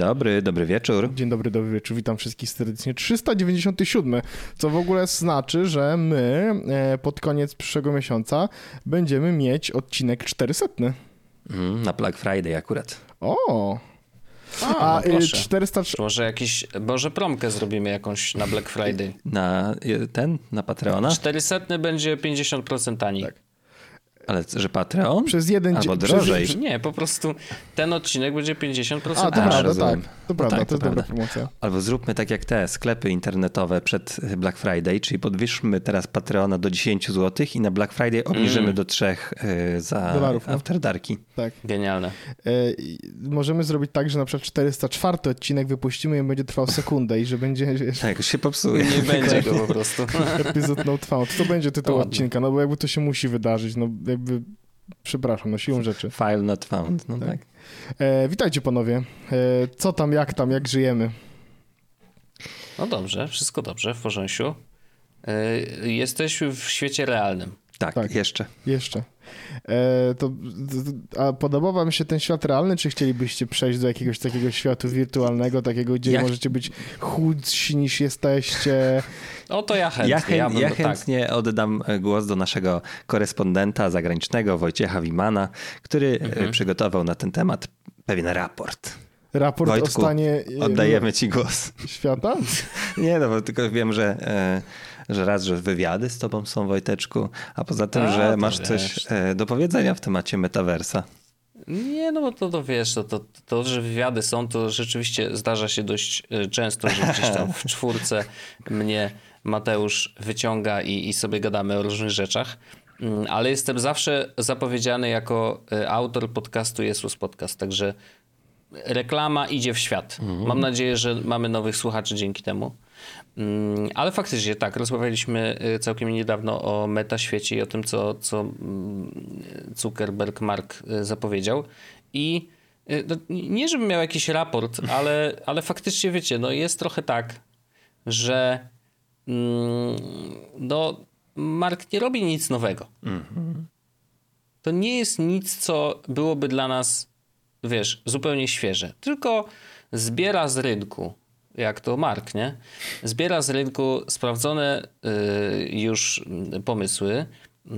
Dobry, dobry wieczór. Dzień dobry, dobry wieczór. Witam wszystkich serdecznie. 397, co w ogóle znaczy, że my e, pod koniec przyszłego miesiąca będziemy mieć odcinek 400. Mm, na Black Friday akurat. O! A, A no y, proszę. 400. Może jakiś, może promkę zrobimy jakąś na Black Friday. Na y, ten, na Patreona? 400 będzie 50% taniej. Tak. Ale że Patreon? Przez jeden Albo dzień- drożej. Przez, Nie, po prostu ten odcinek będzie 50% a, to prawda, rozumiem. tak. To prawda, tak, to jest to dobra prawda. promocja. Albo zróbmy tak jak te sklepy internetowe przed Black Friday, czyli podwyższmy teraz Patreona do 10 zł i na Black Friday obniżymy do 3 y, za Dolarów, no. afterdarki. Tak. Genialne. E, i możemy zrobić tak, że na przykład 404 odcinek wypuścimy i on będzie trwał sekundę i że będzie wiesz, Tak, już się popsuje. Nie będzie go po prostu. epizod not found. To będzie tytuł Ładnie. odcinka, no bo jakby to się musi wydarzyć, no jakby przepraszam, no siłą rzeczy. File not found. No tak. E, witajcie panowie. E, co tam, jak tam, jak żyjemy? No dobrze, wszystko dobrze, w porządku. Y, Jesteś w świecie realnym. Tak, Tak. jeszcze. Jeszcze. E, to, to, a podoba wam się ten świat realny, czy chcielibyście przejść do jakiegoś takiego światu wirtualnego, takiego, gdzie Ja- możecie być chudsi niż jesteście? O to ja chętnie. Ja, chę, ja ja tak. chętnie oddam e, głos do naszego korespondenta zagranicznego Wojciecha Wimana, który e, Mhm. przygotował na ten temat pewien raport. Raport o Wojtku, stanie e, Oddajemy ci głos. świata? Nie, no bo tylko wiem, że, e, że raz, że wywiady z tobą są, Wojteczku, a poza tym, A, że masz coś e, do powiedzenia w temacie metaversa. Nie, no bo to, to wiesz, to, to, to, że wywiady są, to rzeczywiście zdarza się dość e, często, że gdzieś tam w czwórce mnie Mateusz wyciąga i, i sobie gadamy o różnych rzeczach. Mm, Ale jestem zawsze zapowiedziany jako e, autor podcastu Jesus Podcast, także reklama idzie w świat. Mam nadzieję, że mamy nowych słuchaczy dzięki temu. Mm, Ale faktycznie tak, rozmawialiśmy y, całkiem niedawno o metaświecie i o tym, co, co mm, Zuckerberg Mark y, zapowiedział. I y, no, nie, żebym miał jakiś raport, ale, ale faktycznie wiecie, no jest trochę tak, że mm, no, Mark nie robi nic nowego. To nie jest nic, co byłoby dla nas, wiesz, zupełnie świeże. Tylko zbiera z rynku, jak to Mark, nie? Zbiera z rynku sprawdzone y, już pomysły y,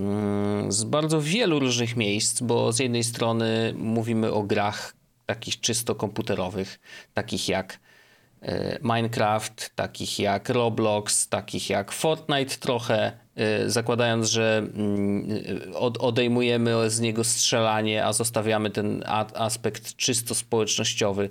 z bardzo wielu różnych miejsc, bo z jednej strony mówimy o grach takich czysto komputerowych, takich jak e, Minecraft, takich jak Roblox, takich jak Fortnite trochę, zakładając, że mm, od, odejmujemy z niego strzelanie, a zostawiamy ten aspekt czysto społecznościowy,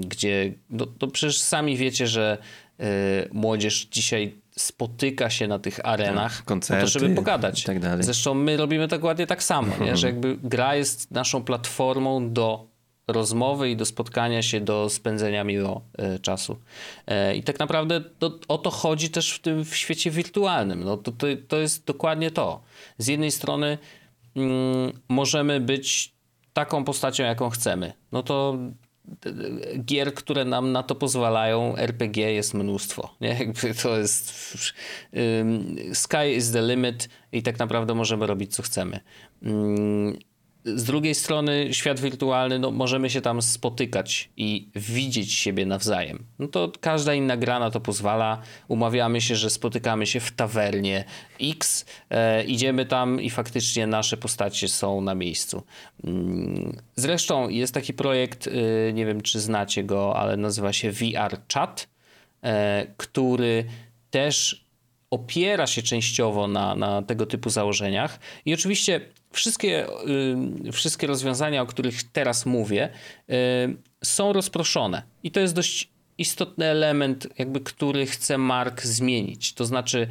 gdzie no, to przecież sami wiecie, że e, młodzież dzisiaj spotyka się na tych arenach po to, koncerty żeby pogadać. tak. Zresztą my robimy dokładnie tak samo, nie? że jakby gra jest naszą platformą do rozmowy i do spotkania się, do spędzenia miło e, czasu. E, I tak naprawdę to, o to chodzi też w tym w świecie wirtualnym. No to, to, to jest dokładnie to. Z jednej strony mm, możemy być taką postacią, jaką chcemy. No to gier, które nam na to pozwalają, RPG jest mnóstwo. Nie? Jakby to jest sky is the limit i tak naprawdę możemy robić co chcemy. Ym, z drugiej strony świat wirtualny, no możemy się tam spotykać i widzieć siebie nawzajem. No to każda inna gra na to pozwala. Umawiamy się, że spotykamy się w tawernie X, e, idziemy tam i faktycznie nasze postacie są na miejscu. Mm, Zresztą jest taki projekt, y, nie wiem czy znacie go, ale nazywa się VR Chat, e, który też opiera się częściowo na, na tego typu założeniach. I oczywiście wszystkie, y, wszystkie rozwiązania, o których teraz mówię, y, są rozproszone. I to jest dość istotny element, jakby, który chce Mark zmienić. To znaczy,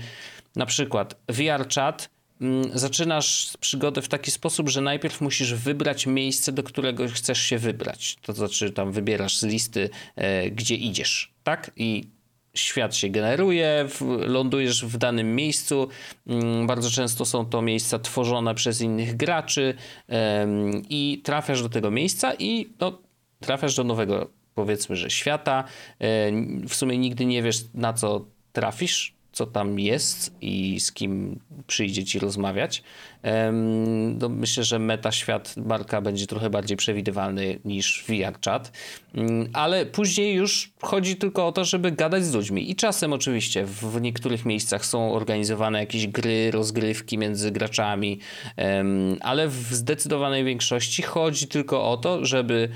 na przykład VR Chat mm, zaczynasz przygodę w taki sposób, że najpierw musisz wybrać miejsce, do którego chcesz się wybrać. To znaczy, tam wybierasz z listy, e, gdzie idziesz, tak? I świat się generuje, lądujesz w danym miejscu. Mm, Bardzo często są to miejsca tworzone przez innych graczy i trafiasz do tego miejsca i no, trafiasz do nowego, powiedzmy, że świata. E, W sumie nigdy nie wiesz, na co trafisz. Co tam jest i z kim przyjdzie ci rozmawiać. No myślę, że meta świat Marka będzie trochę bardziej przewidywalny niż VR chat, mm, ale później już chodzi tylko o to, żeby gadać z ludźmi i czasem oczywiście w niektórych miejscach są organizowane jakieś gry, rozgrywki między graczami, ale w zdecydowanej większości chodzi tylko o to, żeby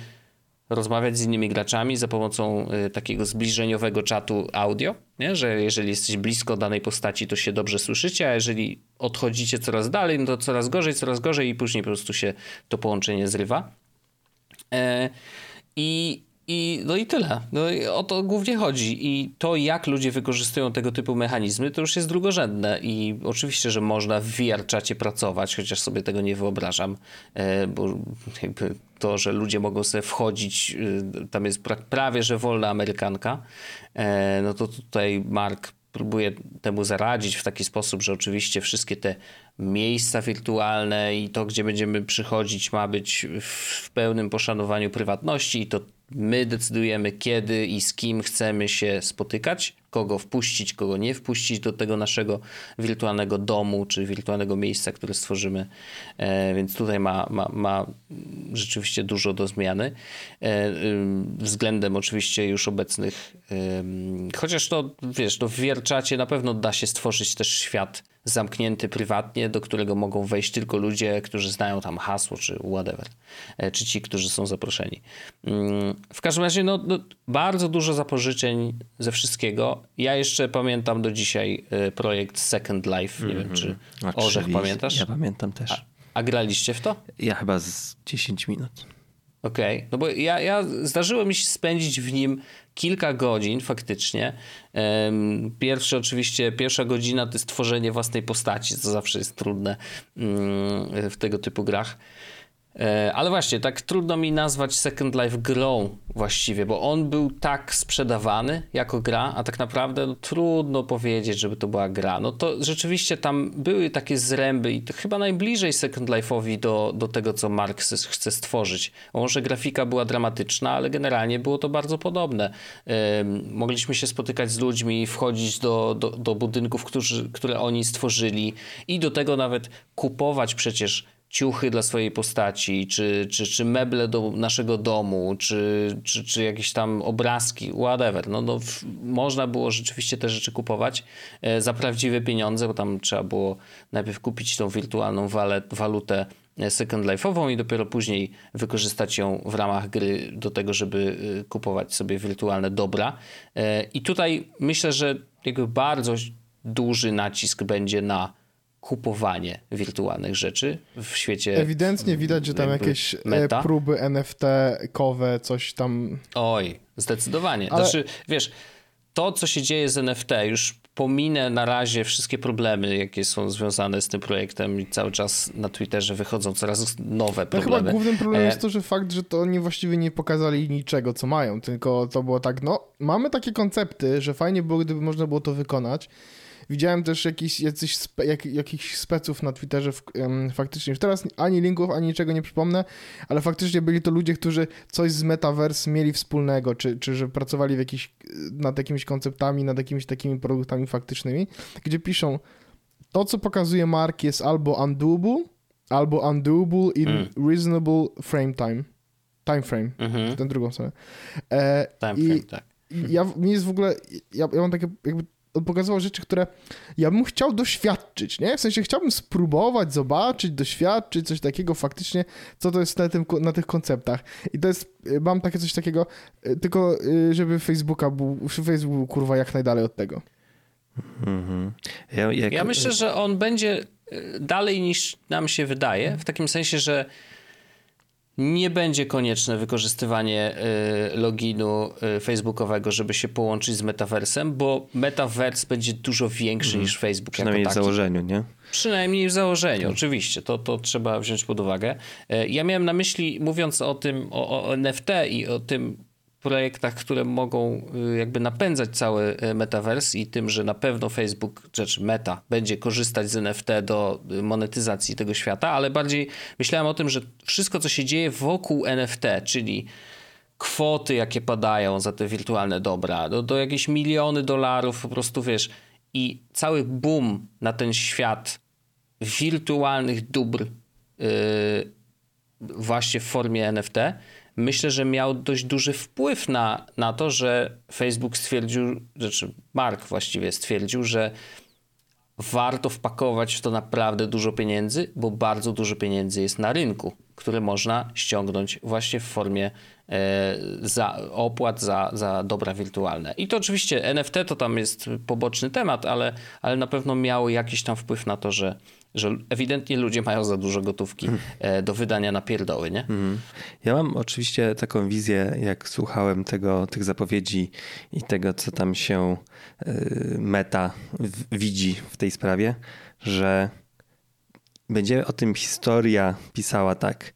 rozmawiać z innymi graczami za pomocą y, takiego zbliżeniowego czatu audio, nie? że jeżeli jesteś blisko danej postaci, to się dobrze słyszycie, a jeżeli odchodzicie coraz dalej, no to coraz gorzej, coraz gorzej i później po prostu się to połączenie zrywa. E, I i, no i tyle. No i o to głównie chodzi. I to, jak ludzie wykorzystują tego typu mechanizmy, to już jest drugorzędne. I oczywiście, że można w VR-czacie pracować, chociaż sobie tego nie wyobrażam, e, bo to, że ludzie mogą sobie wchodzić, e, tam jest prawie, że wolna amerykanka, e, no to tutaj Mark próbuje temu zaradzić w taki sposób, że oczywiście wszystkie te miejsca wirtualne i to, gdzie będziemy przychodzić, ma być w pełnym poszanowaniu prywatności i to My decydujemy, kiedy i z kim chcemy się spotykać, kogo wpuścić, kogo nie wpuścić do tego naszego wirtualnego domu czy wirtualnego miejsca, które stworzymy. E, więc tutaj ma, ma, ma rzeczywiście dużo do zmiany. E, względem oczywiście już obecnych, chociaż to wiesz, to w wierczacie na pewno da się stworzyć też świat zamknięty prywatnie, do którego mogą wejść tylko ludzie, którzy znają tam hasło czy whatever, e, czy ci, którzy są zaproszeni. Mm, w każdym razie no, no, bardzo dużo zapożyczeń ze wszystkiego. Ja jeszcze pamiętam do dzisiaj e, projekt Second Life, nie mm -hmm. wiem czy mhm. Orzech pamiętasz? Ja pamiętam też. A, a graliście w to? Ja chyba z 10 minut. Okej, okay. no bo ja, ja zdarzyło mi się spędzić w nim kilka godzin faktycznie. Pierwszy oczywiście, pierwsza godzina to jest tworzenie własnej postaci, co zawsze jest trudne mm, w tego typu grach. E, ale właśnie, tak trudno mi nazwać Second Life grą właściwie, bo on był tak sprzedawany jako gra, a tak naprawdę no, trudno powiedzieć, żeby to była gra. No to rzeczywiście tam były takie zręby i to chyba najbliżej Second Life'owi do, do tego, co Mark chce stworzyć. może grafika była dramatyczna, ale generalnie było to bardzo podobne. mogliśmy się spotykać z ludźmi, wchodzić do, do, do budynków, którzy, które oni stworzyli i do tego nawet kupować przecież ciuchy dla swojej postaci, czy, czy, czy meble do naszego domu, czy, czy, czy jakieś tam obrazki, whatever. No, no, można było rzeczywiście te rzeczy kupować e, za prawdziwe pieniądze, bo tam trzeba było najpierw kupić tą wirtualną walutę e, Second Life'ową i dopiero później wykorzystać ją w ramach gry do tego, żeby e, kupować sobie wirtualne dobra. I tutaj myślę, że jakby bardzo duży nacisk będzie na kupowanie wirtualnych rzeczy w świecie. Ewidentnie widać, że tam jakieś e, meta. próby NFT-kowe, coś tam. Oj, zdecydowanie. Ale... Znaczy, wiesz, to, co się dzieje z NFT, już pominę na razie wszystkie problemy, jakie są związane z tym projektem i cały czas na Twitterze wychodzą coraz nowe problemy. No chyba głównym problemem e... jest to, że fakt, że to oni właściwie nie pokazali niczego, co mają, tylko to było tak, no, mamy takie koncepty, że fajnie było, gdyby można było to wykonać, Widziałem też jakiś, jacyś spe, jak, jakichś speców na Twitterze w, um, faktycznie. Już teraz ani linków, ani niczego nie przypomnę, ale faktycznie byli to ludzie, którzy coś z Metaverse mieli wspólnego, czy, czy że pracowali w jakiś, nad jakimiś konceptami, nad jakimiś takimi produktami faktycznymi, gdzie piszą, to co pokazuje Mark jest albo undoable, albo undoable in mm. reasonable frame time. Time frame, mhm. ten drugą stronę. E, time i, frame, tak. Ja, mi jest w ogóle, ja, ja mam takie jakby pokazywał rzeczy, które ja bym chciał doświadczyć, nie? W sensie chciałbym spróbować, zobaczyć, doświadczyć coś takiego faktycznie, co to jest na, tym, na tych konceptach. I to jest, y, mam takie coś takiego, y, tylko y, żeby Facebooka był, Facebook był kurwa jak najdalej od tego. Mhm. Ja, jak... ja myślę, że on będzie dalej niż nam się wydaje, w takim sensie, że nie będzie konieczne wykorzystywanie y, loginu y, facebookowego, żeby się połączyć z metaversem, bo metaverse będzie dużo większy mm. niż Facebook. Przynajmniej w założeniu, nie? Przynajmniej w założeniu, tak. oczywiście. To, to trzeba wziąć pod uwagę. Y, ja miałem na myśli, mówiąc o tym, o, o NFT i o tym, projektach, które mogą y, jakby napędzać cały y, metaverse i tym, że na pewno Facebook, rzecz Meta, będzie korzystać z NFT do y, monetyzacji tego świata, ale bardziej myślałem o tym, że wszystko, co się dzieje wokół NFT, czyli kwoty, jakie padają za te wirtualne dobra, do, do jakieś miliony dolarów, po prostu wiesz, i cały boom na ten świat wirtualnych dóbr yy, właśnie w formie NFT, myślę, że miał dość duży wpływ na, na to, że Facebook stwierdził, znaczy Mark właściwie stwierdził, że warto wpakować w to naprawdę dużo pieniędzy, bo bardzo dużo pieniędzy jest na rynku, które można ściągnąć właśnie w formie e, za, opłat za, za dobra wirtualne. I to oczywiście NFT to tam jest poboczny temat, ale, ale na pewno miało jakiś tam wpływ na to, że, że ewidentnie ludzie mają za dużo gotówki e, do wydania na pierdoły, nie? Ja mam oczywiście taką wizję, jak słuchałem tego, tych zapowiedzi i tego, co tam się y, meta w, widzi w tej sprawie, że będzie o tym historia pisała tak.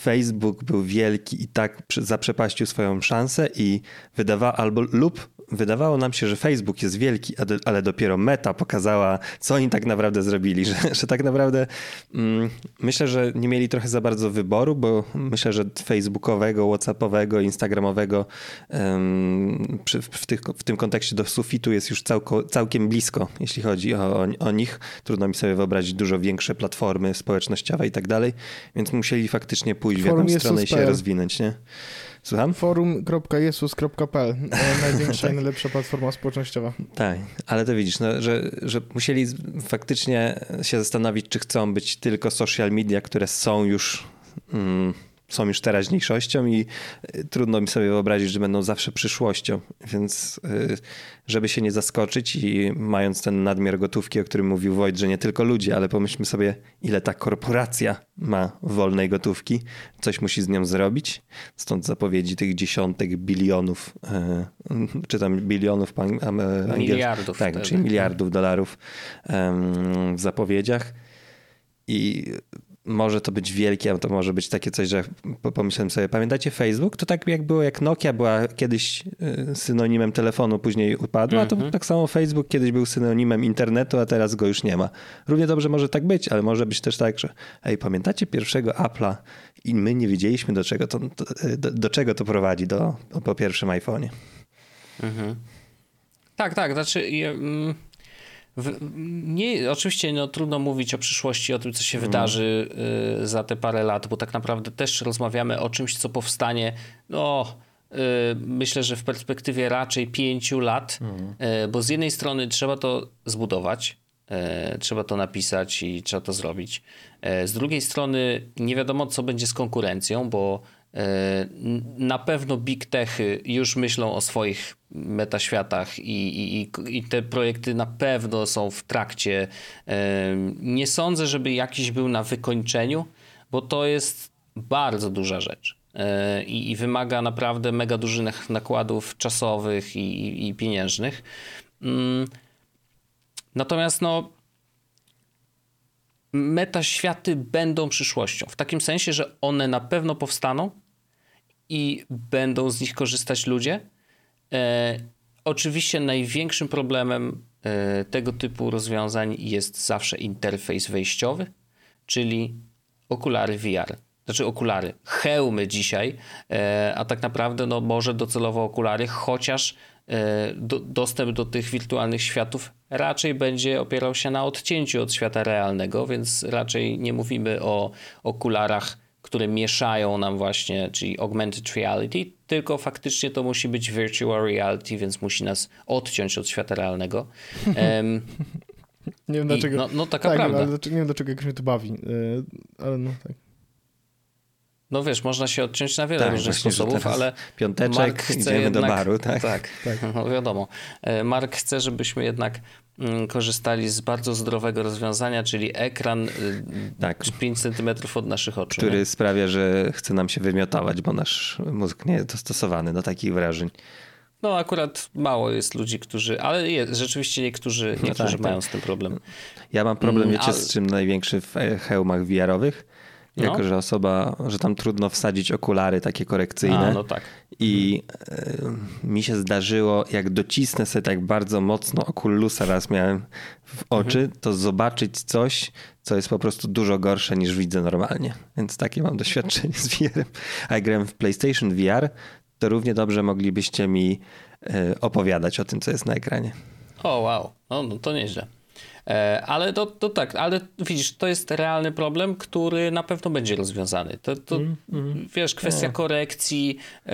Facebook był wielki i tak zaprzepaścił swoją szansę i wydawał albo lub wydawało nam się, że Facebook jest wielki, ale dopiero meta pokazała, co oni tak naprawdę zrobili, że, że tak naprawdę mm, myślę, że nie mieli trochę za bardzo wyboru, bo myślę, że Facebookowego, Whatsappowego, Instagramowego um, przy, w, tych, w, tym kontekście do sufitu jest już całko, całkiem blisko, jeśli chodzi o, o, o, nich. Trudno mi sobie wyobrazić dużo większe platformy społecznościowe i tak dalej, więc musieli faktycznie pójść Forum w jakąś stronę i się rozwinąć, nie? Słucham? Forum.jesus.pl Największa tak. i najlepsza platforma społecznościowa. Tak, ale to widzisz, no, że, że musieli faktycznie się zastanowić, czy chcą być tylko social media, które są już... Mm, są już teraźniejszością i y, trudno mi sobie wyobrazić, że będą zawsze przyszłością. Więc y, żeby się nie zaskoczyć i mając ten nadmiar gotówki, o którym mówił Wojt, że nie tylko ludzie, ale pomyślmy sobie, ile ta korporacja ma wolnej gotówki, coś musi z nią zrobić. Stąd zapowiedzi tych dziesiątek bilionów, y, czy tam bilionów po angielsku. Miliardów. Tak, czyli miliardów dolarów w zapowiedziach. I może to być wielkie, a to może być takie coś, że pomyślałem sobie, pamiętacie Facebook? To tak jak było, jak Nokia była kiedyś y, synonimem telefonu, później upadła, mm -hmm. to mhm. tak samo Facebook kiedyś był synonimem internetu, a teraz go już nie ma. Równie dobrze może tak być, ale może być też tak, że ej, pamiętacie pierwszego Apple'a i my nie wiedzieliśmy do czego to, do, do czego to prowadzi do, po pierwszym iPhone'ie. Mm -hmm. Tak, tak, znaczy... Mm nie, oczywiście no, trudno mówić o przyszłości, o tym, co się mm. wydarzy y, za te parę lat, bo tak naprawdę też rozmawiamy o czymś, co powstanie. No, y, myślę, że w perspektywie raczej pięciu lat, mm. y, bo z jednej strony trzeba to zbudować, y, trzeba to napisać i trzeba to zrobić. Y, z drugiej strony nie wiadomo, co będzie z konkurencją, bo na pewno big techy już myślą o swoich metaświatach i, i, i te projekty na pewno są w trakcie. E, nie sądzę, żeby jakiś był na wykończeniu, bo to jest bardzo duża rzecz. E, I, i wymaga naprawdę mega dużych nakładów czasowych i, i pieniężnych. Mm. Natomiast no, metaświaty będą przyszłością. W takim sensie, że one na pewno powstaną i będą z nich korzystać ludzie. E, oczywiście największym problemem e, tego typu rozwiązań jest zawsze interfejs wejściowy, czyli okulary VR. Znaczy okulary, hełmy dzisiaj, e, a tak naprawdę no, może docelowo okulary, chociaż e, do, dostęp do tych wirtualnych światów raczej będzie opierał się na odcięciu od świata realnego, więc raczej nie mówimy o okularach które mieszają nam właśnie, czyli augmented reality, tylko faktycznie to musi być virtual reality, więc musi nas odciąć od świata realnego. Um, nie wiem dlaczego. No, no taka tak, prawda. Nie, nie wiem dlaczego jakoś mnie to bawi, yy, ale no tak. No wiesz, można się odciąć na wiele tak, różnych sposobów, ale piąteczek, Mark chce jednak, do baru, tak? Tak, tak. No wiadomo. E, Mark chce, żebyśmy jednak mm, korzystali z bardzo zdrowego rozwiązania, czyli ekran y, tak. 5 cm od naszych oczu. Który nie? sprawia, że chce nam się wymiotować, bo nasz mózg nie jest dostosowany do takich wrażeń. No akurat mało jest ludzi, którzy, ale jest, rzeczywiście niektórzy, no niektórzy tak, mają tak. z tym problem. Ja mam problem, mm, wiecie, z czym największy w e, hełmach VR-owych? No. Jako, że osoba, że tam trudno wsadzić okulary takie korekcyjne. A, no tak. I y, mi się zdarzyło, jak docisnę sobie tak bardzo mocno okulusa raz miałem w oczy, mhm. to zobaczyć coś, co jest po prostu dużo gorsze niż widzę normalnie. Więc takie mam doświadczenie z VR-em. A jak grałem w PlayStation VR, to równie dobrze moglibyście mi y, opowiadać o tym, co jest na ekranie. O, wow, no, no to nieźle. E, ale to, to tak, ale widzisz, to jest realny problem, który na pewno będzie rozwiązany. To, to mm, mm. wiesz, kwestia no. korekcji e,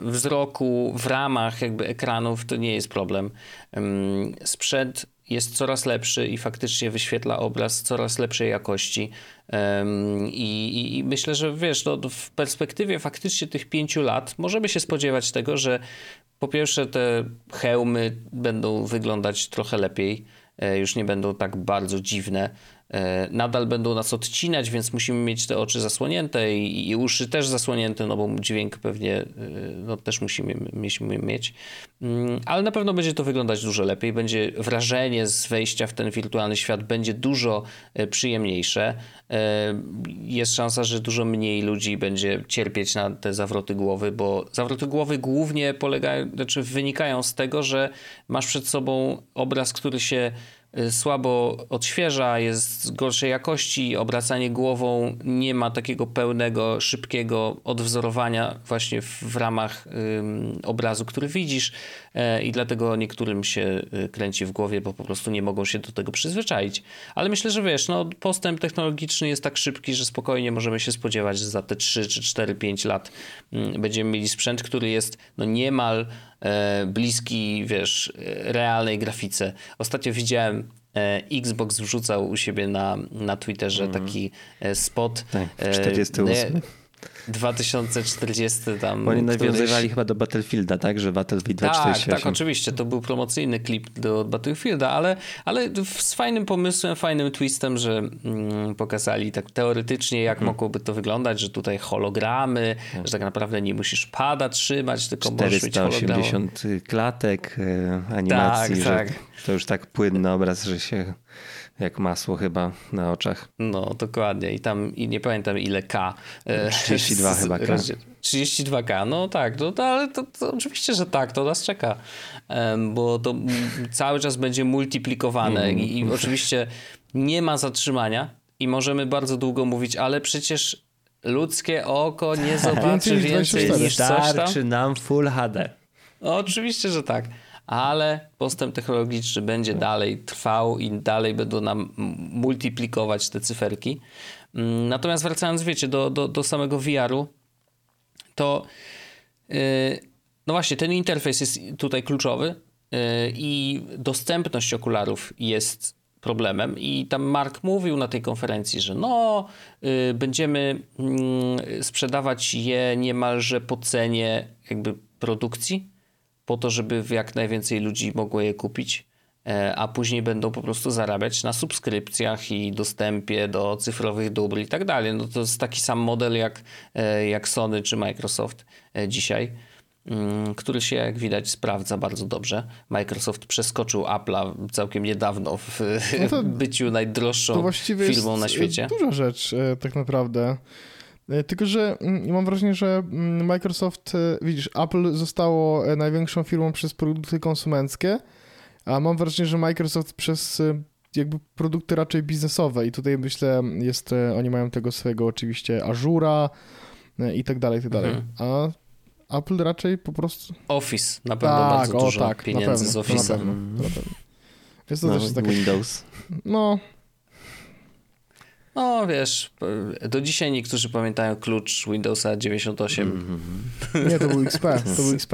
wzroku w ramach jakby ekranów to nie jest problem. Sprzęt jest coraz lepszy i faktycznie wyświetla obraz coraz lepszej jakości. I, i myślę, że wiesz, no, w perspektywie faktycznie tych pięciu lat możemy się spodziewać tego, że po pierwsze te hełmy będą wyglądać trochę lepiej już nie będą tak bardzo dziwne. E, nadal będą nas odcinać, więc musimy mieć te oczy zasłonięte i, i uszy też zasłonięte, no bo dźwięk pewnie e, no, też musimy, musimy mieć. Mm, ale na pewno będzie to wyglądać dużo lepiej. Będzie wrażenie z wejścia w ten wirtualny świat będzie dużo przyjemniejsze. Jest szansa, że dużo mniej ludzi będzie cierpieć na te zawroty głowy, bo zawroty głowy głównie polegają, znaczy wynikają z tego, że masz przed sobą obraz, który się słabo odświeża, jest gorszej jakości, obracanie głową nie ma takiego pełnego, szybkiego odwzorowania właśnie w, w ramach obrazu, który widzisz e, i dlatego niektórym się y, kręci w głowie, bo po prostu nie mogą się do tego przyzwyczaić. Ale myślę, że wiesz, no, postęp technologiczny jest tak szybki, że spokojnie możemy się spodziewać, że za te 3 czy 4, 5 lat będziemy mieli sprzęt, który jest no, niemal bliski, wiesz, realnej grafice. Ostatnio widziałem e, Xbox wrzucał u siebie na, na Twitterze mm. taki e, spot. Tak, 48. 2040 tam. Bo oni nawiązywali któryś... chyba do Battlefielda, tak? Że Battlefield 2048. Tak, tak, oczywiście. To był promocyjny klip do Battlefielda, ale, ale z fajnym pomysłem, fajnym twistem, że mm, pokazali tak teoretycznie, jak hmm. mogłoby to wyglądać, że tutaj hologramy, hmm. że tak naprawdę nie musisz pada trzymać, tylko możesz mieć hologram. 480 klatek e, animacji, tak, tak. to już tak płynny obraz, że się jak masło chyba na oczach. No, dokładnie. I tam, i nie pamiętam ile K. 32 e, z, chyba K. 32K, no tak, no, to, ale to, to, oczywiście, że tak, to nas czeka, bo to cały czas będzie multiplikowane mm. i, i oczywiście nie ma zatrzymania i możemy bardzo długo mówić, ale przecież ludzkie oko nie zobaczy więcej, więcej niż coś tam. Starczy nam Full HD. No, oczywiście, że tak ale postęp technologiczny będzie dalej trwał i dalej będą nam multiplikować te cyferki. Mm, natomiast wracając, wiecie, do, do, do samego VR-u, to yy, no właśnie, ten interfejs jest tutaj kluczowy yy, i dostępność okularów jest problemem. I tam Mark mówił na tej konferencji, że no, yy, będziemy mm, sprzedawać je niemalże po cenie jakby produkcji po to, żeby jak najwięcej ludzi mogło je kupić, e, a później będą po prostu zarabiać na subskrypcjach i dostępie do cyfrowych dóbr i tak dalej. No to jest taki sam model jak, e, jak Sony czy Microsoft e, dzisiaj mm, który się, jak widać, sprawdza bardzo dobrze. Microsoft przeskoczył Apple'a całkiem niedawno w no to, byciu najdroższą firmą na świecie. Duża rzecz, tak naprawdę. E, tylko, że mm, mam wrażenie, że mm, Microsoft, e, widzisz, Apple zostało e, największą firmą przez produkty konsumenckie, a mam wrażenie, że Microsoft przez jakby produkty raczej biznesowe i tutaj myślę, jest, oni mają tego swojego oczywiście Azura i tak dalej, i tak dalej. Mhm. A Apple raczej po prostu... Office, na pewno tak, bardzo o, dużo tak, pieniędzy z. Na pewno, na pewno. Jest to no, też takie... Windows. No, no wiesz, do dzisiaj niektórzy pamiętają klucz Windowsa 98. Mm -hmm. Nie, to był XP, to był XP.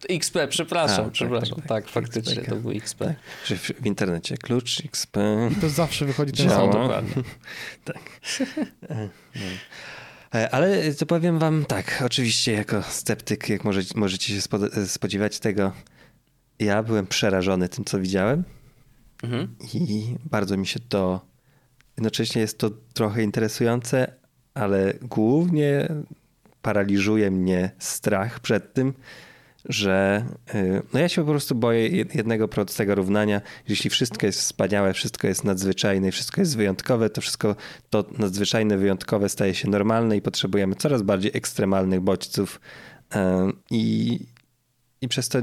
To XP, przepraszam, A, tak, przepraszam. Tak, tak, tak faktycznie XP. to był XP. Tak. W internecie klucz XP. I to zawsze wychodzi ten sam. dokładnie. tak. E, ale to powiem wam tak, oczywiście jako sceptyk, jak możecie, możecie się spodziewać tego, ja byłem przerażony tym, co widziałem mhm. i bardzo mi się to Jednocześnie jest to trochę interesujące, ale głównie paraliżuje mnie strach przed tym, że y, no ja się po prostu boję jednego prostego równania. Jeśli wszystko jest wspaniałe, wszystko jest nadzwyczajne, wszystko jest wyjątkowe, to wszystko to nadzwyczajne, wyjątkowe staje się normalne i potrzebujemy coraz bardziej ekstremalnych bodźców. Y, I, i przez to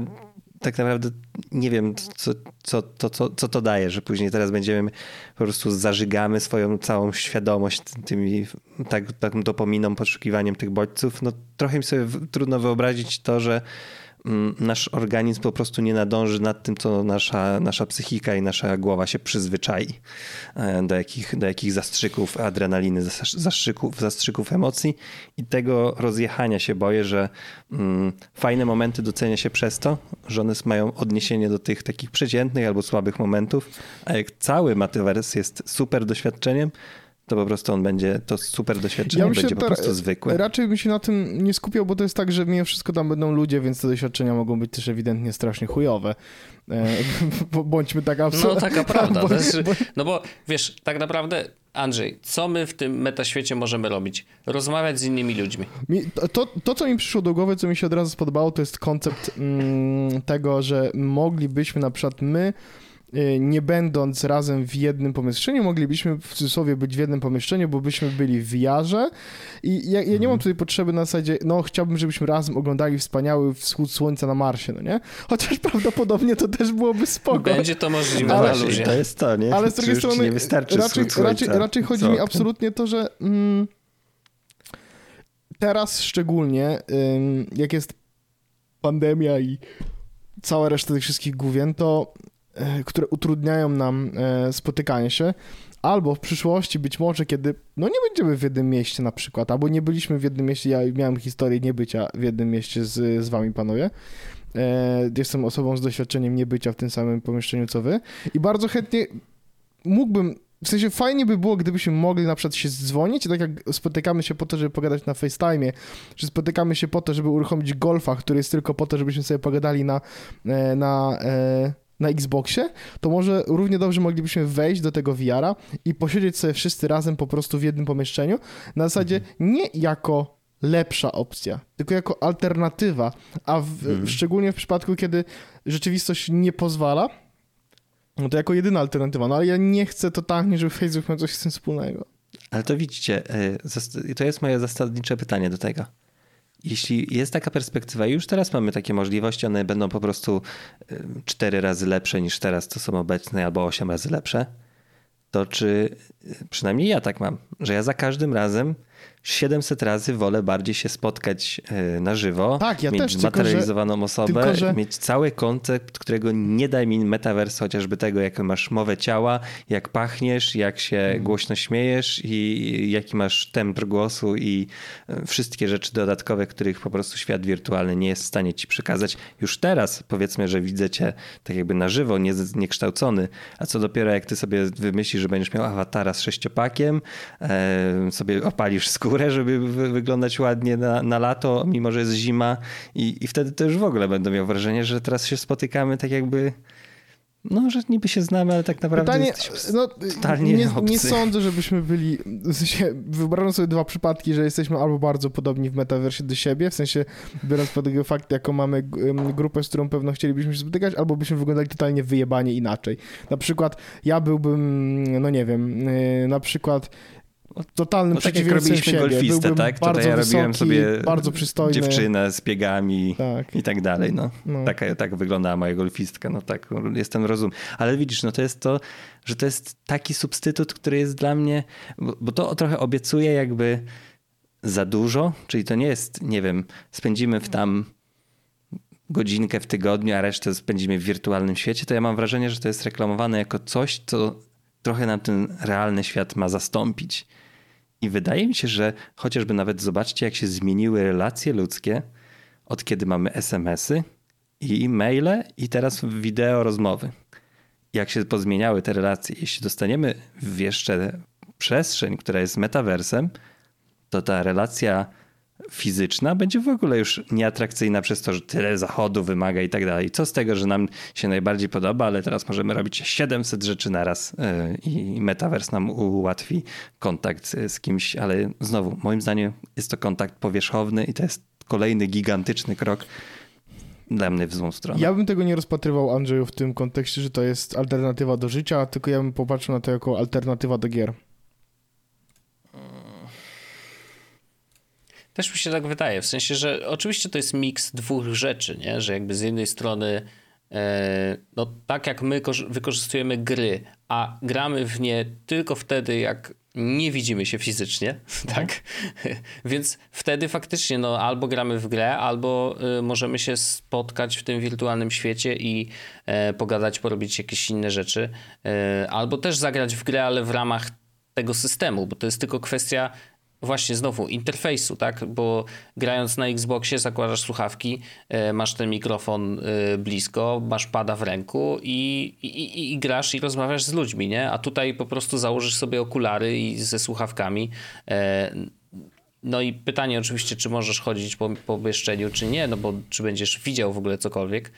tak naprawdę nie wiem, co, co, to, co, co to daje, że później teraz będziemy po prostu zażygamy swoją całą świadomość tymi tak, taką dopominą, poszukiwaniem tych bodźców. No trochę mi sobie trudno wyobrazić to, że nasz organizm po prostu nie nadąży nad tym, co nasza, nasza psychika i nasza głowa się przyzwyczai e, do jakich, do jakich zastrzyków adrenaliny, zastrzyków, zastrzyków emocji. I tego rozjechania się boję, że mm, fajne momenty docenia się przez to, że one mają odniesienie do tych takich przeciętnych albo słabych momentów, a jak cały Metaverse jest super doświadczeniem, to po prostu on będzie, to super doświadczenie ja będzie po prostu zwykłe. Raczej bym się na tym nie skupiał, bo to jest tak, że mimo wszystko tam będą ludzie, więc te doświadczenia mogą być też ewidentnie strasznie chujowe. E, bądźmy tak absolutnie. No taka prawda. no bo wiesz, tak naprawdę Andrzej, co my w tym metaświecie możemy robić? Rozmawiać z innymi ludźmi. Mi, to, to, co mi przyszło do głowy, co mi się od razu spodobało, to jest koncept mm, tego, że moglibyśmy na przykład my nie będąc razem w jednym pomieszczeniu, moglibyśmy w cudzysłowie być w jednym pomieszczeniu, bo byśmy byli w jarze i ja, ja nie mam mhm. tutaj potrzeby na zasadzie, no chciałbym, żebyśmy razem oglądali wspaniały wschód słońca na Marsie, no nie? Chociaż prawdopodobnie to też byłoby spoko. Będzie to możliwe ale, To jest to, nie? Ale z drugiej strony nie wystarczy raczej, raczej, raczej chodzi mi absolutnie to, że mm, teraz szczególnie, jak jest pandemia i cała reszta tych wszystkich główien, to które utrudniają nam e, spotykanie się, albo w przyszłości być może, kiedy no nie będziemy w jednym mieście na przykład, albo nie byliśmy w jednym mieście, ja miałem historię niebycia w jednym mieście z, z wami, panowie, e, jestem osobą z doświadczeniem niebycia w tym samym pomieszczeniu co wy. I bardzo chętnie mógłbym w sensie fajnie by było, gdybyśmy mogli na przykład się dzwonić, tak jak spotykamy się po to, żeby pogadać na FaceTime, czy spotykamy się po to, żeby uruchomić golfa, który jest tylko po to, żebyśmy sobie pogadali na, na, na Xboxie, to może równie dobrze moglibyśmy wejść do tego VR-a i posiedzieć sobie wszyscy razem po prostu w jednym pomieszczeniu, na zasadzie mhm. nie jako lepsza opcja, tylko jako alternatywa, a w, mhm. szczególnie w przypadku, kiedy rzeczywistość nie pozwala, no to jako jedyna alternatywa. No ale ja nie chcę totalnie, żeby Facebook miał coś z tym wspólnego. Ale to widzicie, y, to jest moje zasadnicze pytanie do tego jeśli jest taka perspektywa, już teraz mamy takie możliwości, one będą po prostu y, cztery razy lepsze niż teraz to są obecne, albo osiem razy lepsze, to czy y, przynajmniej ja tak mam, że ja za każdym razem 700 razy wolę bardziej się spotkać e, na żywo, tak, ja mieć też, zmaterializowaną tylko, osobę, tylko, że... mieć cały koncept, którego nie da mi metaverse, chociażby tego, jak masz mowę ciała, jak pachniesz, jak się hmm. głośno śmiejesz i jaki masz temp głosu i e, wszystkie rzeczy dodatkowe, których po prostu świat wirtualny nie jest w stanie ci przekazać. Już teraz powiedzmy, że widzę cię tak jakby na żywo, nie, niekształcony, a co dopiero jak ty sobie wymyślisz, że będziesz miał awatara z sześciopakiem, e, sobie opalisz skórę skórę, żeby wyglądać ładnie na, na lato, mimo że jest zima i, i wtedy to już w ogóle będę miał wrażenie, że teraz się spotykamy tak jakby no, że niby się znamy, ale tak naprawdę Pytanie, no, totalnie nie, nie sądzę, żebyśmy byli, w sensie wyobrażam sobie dwa przypadki, że jesteśmy albo bardzo podobni w metaversie do siebie, w sensie biorąc pod uwagę fakt, jaką mamy grupę, z którą pewno chcielibyśmy się spotykać, albo byśmy wyglądali totalnie wyjebanie inaczej. Na przykład ja byłbym, no nie wiem, y, na przykład totalnym no, tak jak robiliśmy siebie. golfistę, Byłbym tak? Tutaj ja wysoki, robiłem sobie bardzo przystojny. dziewczynę z biegami tak. i tak dalej. No. no. Taka, tak wyglądała moja golfistka. No tak, jestem rozum. Ale widzisz, no to jest to, że to jest taki substytut, który jest dla mnie, bo, bo to trochę obiecuje jakby za dużo, czyli to nie jest, nie wiem, spędzimy w tam godzinkę w tygodniu, a resztę spędzimy w wirtualnym świecie, to ja mam wrażenie, że to jest reklamowane jako coś, co trochę nam ten realny świat ma zastąpić. I wydaje mi się, że chociażby nawet zobaczcie, jak się zmieniły relacje ludzkie od kiedy mamy SMS-y i maile, i teraz wideo rozmowy. Jak się pozmieniały te relacje, jeśli dostaniemy w jeszcze przestrzeń, która jest metaversem, to ta relacja fizyczna będzie w ogóle już nieatrakcyjna przez to, że tyle zachodu wymaga i tak dalej. Co z tego, że nam się najbardziej podoba, ale teraz możemy robić 700 rzeczy naraz e, i Metaverse nam ułatwi kontakt z kimś, ale znowu, moim zdaniem jest to kontakt powierzchowny i to jest kolejny gigantyczny krok dla mnie w złą stronę. Ja bym tego nie rozpatrywał, Andrzeju, w tym kontekście, że to jest alternatywa do życia, tylko ja bym popatrzył na to jako alternatywa do gier. Też mi się tak wydaje, w sensie, że oczywiście to jest miks dwóch rzeczy, nie? że jakby z jednej strony e, no tak jak my wykorzystujemy gry, a gramy w nie tylko wtedy, jak nie widzimy się fizycznie, tak? Więc wtedy faktycznie no, albo gramy w grę, albo y, możemy się spotkać w tym wirtualnym świecie i y, pogadać, porobić jakieś inne rzeczy, y, albo też zagrać w grę, ale w ramach tego systemu, bo to jest tylko kwestia właśnie znowu interfejsu, tak? Bo grając na Xboxie zakładasz słuchawki, e, masz ten mikrofon e, blisko, masz pada w ręku i, i, i, grasz i rozmawiasz z ludźmi, nie? A tutaj po prostu założysz sobie okulary i ze słuchawkami. E, no i pytanie oczywiście, czy możesz chodzić po, po pomieszczeniu, czy nie, no bo czy będziesz widział w ogóle cokolwiek,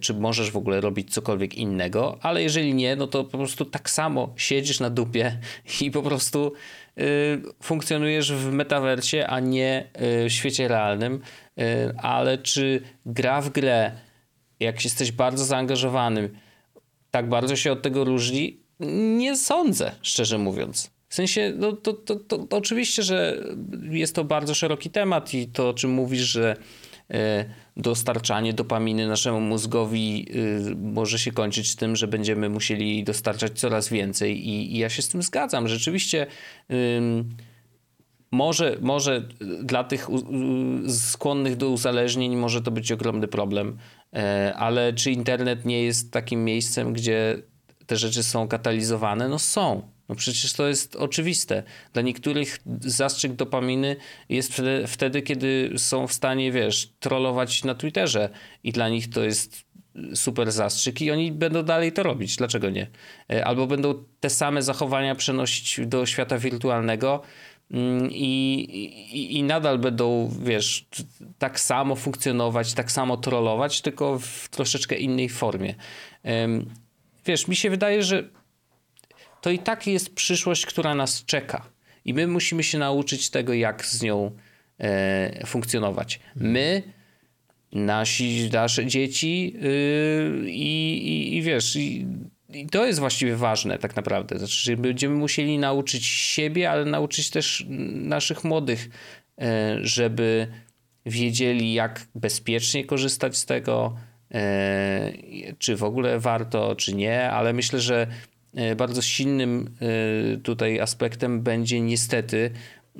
czy możesz w ogóle robić cokolwiek innego, ale jeżeli nie, no to po prostu tak samo siedzisz na dupie i po prostu funkcjonujesz w metaversie, a nie y, w świecie realnym, y, ale czy gra w grę, jak jesteś bardzo zaangażowanym, tak bardzo się od tego różni? Nie sądzę, szczerze mówiąc. W sensie, no to, to, to, to oczywiście, że jest to bardzo szeroki temat i to, o czym mówisz, że dostarczanie dopaminy naszemu mózgowi y, może się kończyć tym, że będziemy musieli dostarczać coraz więcej i, i ja się z tym zgadzam. Rzeczywiście może, może dla tych skłonnych do uzależnień może to być ogromny problem, e, ale czy internet nie jest takim miejscem, gdzie te rzeczy są katalizowane? No są. No przecież to jest oczywiste. Dla niektórych zastrzyk dopaminy jest wtedy, kiedy są w stanie, wiesz, trollować na Twitterze i dla nich to jest super zastrzyk i oni będą dalej to robić. Dlaczego nie? E, albo będą te same zachowania przenosić do świata wirtualnego mm, i, i, i nadal będą, wiesz, tak samo funkcjonować, tak samo trollować, tylko w troszeczkę innej formie. Wiesz, mi się wydaje, że to i tak jest przyszłość, która nas czeka. I my musimy się nauczyć tego, jak z nią e, funkcjonować. My, nasi, nasze dzieci yy, i, i, wiesz, i, i, to jest właściwie ważne tak naprawdę. Znaczy, że będziemy musieli nauczyć siebie, ale nauczyć też naszych młodych, e, żeby wiedzieli, jak bezpiecznie korzystać z tego, e, czy w ogóle warto, czy nie, ale myślę, że bardzo silnym e, tutaj aspektem będzie niestety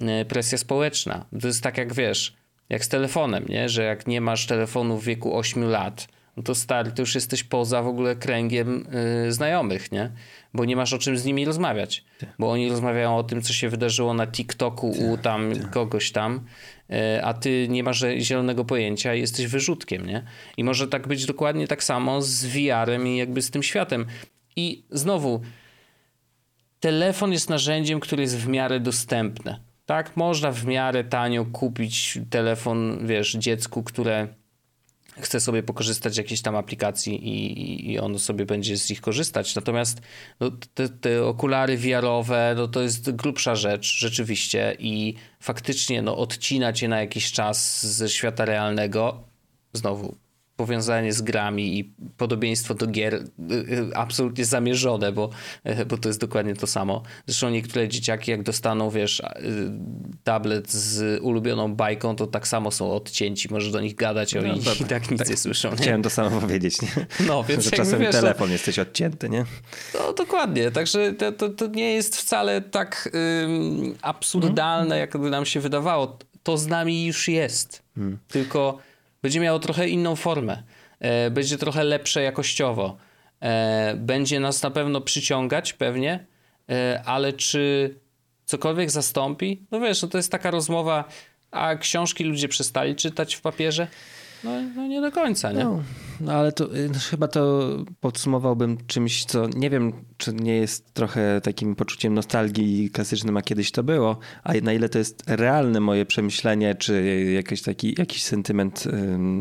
e, presja społeczna. To jest tak jak wiesz, jak z telefonem, nie? że jak nie masz telefonu w wieku 8 lat, no to stary, to już jesteś poza w ogóle kręgiem znajomych, nie? Bo nie masz o czym z nimi rozmawiać. Bo oni rozmawiają o tym, co się wydarzyło na TikToku u tam kogoś tam, a ty nie masz zielonego pojęcia i jesteś wyrzutkiem, nie? I może tak być dokładnie tak samo z VR-em i jakby z tym światem. I znowu, telefon jest narzędziem, które jest w miarę dostępne. Tak, można w miarę tanio kupić telefon, wiesz, dziecku, które chce sobie pokorzystać z jakiejś tam aplikacji i, i on sobie będzie z nich korzystać. Natomiast no, te, te okulary wiarowe, no to jest grubsza rzecz rzeczywiście i faktycznie no, odcina cię na jakiś czas ze świata realnego. Znowu, powiązanie z grami i podobieństwo do gier y, y, absolutnie zamierzone, bo, y, bo to jest dokładnie to samo. Zresztą niektóre dzieciaki jak dostaną, wiesz, tablet z ulubioną bajką, to tak samo są odcięci, możesz do nich gadać, no, oni i tak nic tak, nie słyszą. Nie? Chciałem to samo powiedzieć, nie? No, więc Że czasem wiesz, telefon to, jesteś odcięty, nie? No dokładnie, także to, to, to nie jest wcale tak absurdalne, jak by nam się wydawało. To z nami już jest. Hmm. Tylko będzie miało trochę inną formę, e, będzie trochę lepsze jakościowo, e, będzie nas na pewno przyciągać pewnie, e, ale czy cokolwiek zastąpi? No wiesz, no to jest taka rozmowa, a książki ludzie przestali czytać w papierze? No, no, nie do końca, nie? No, no ale to y, chyba to podsumowałbym czymś, co nie wiem, czy nie jest trochę takim poczuciem nostalgii klasycznym, a kiedyś to było, a na ile to jest realne moje przemyślenie, czy jakiś taki jakiś sentyment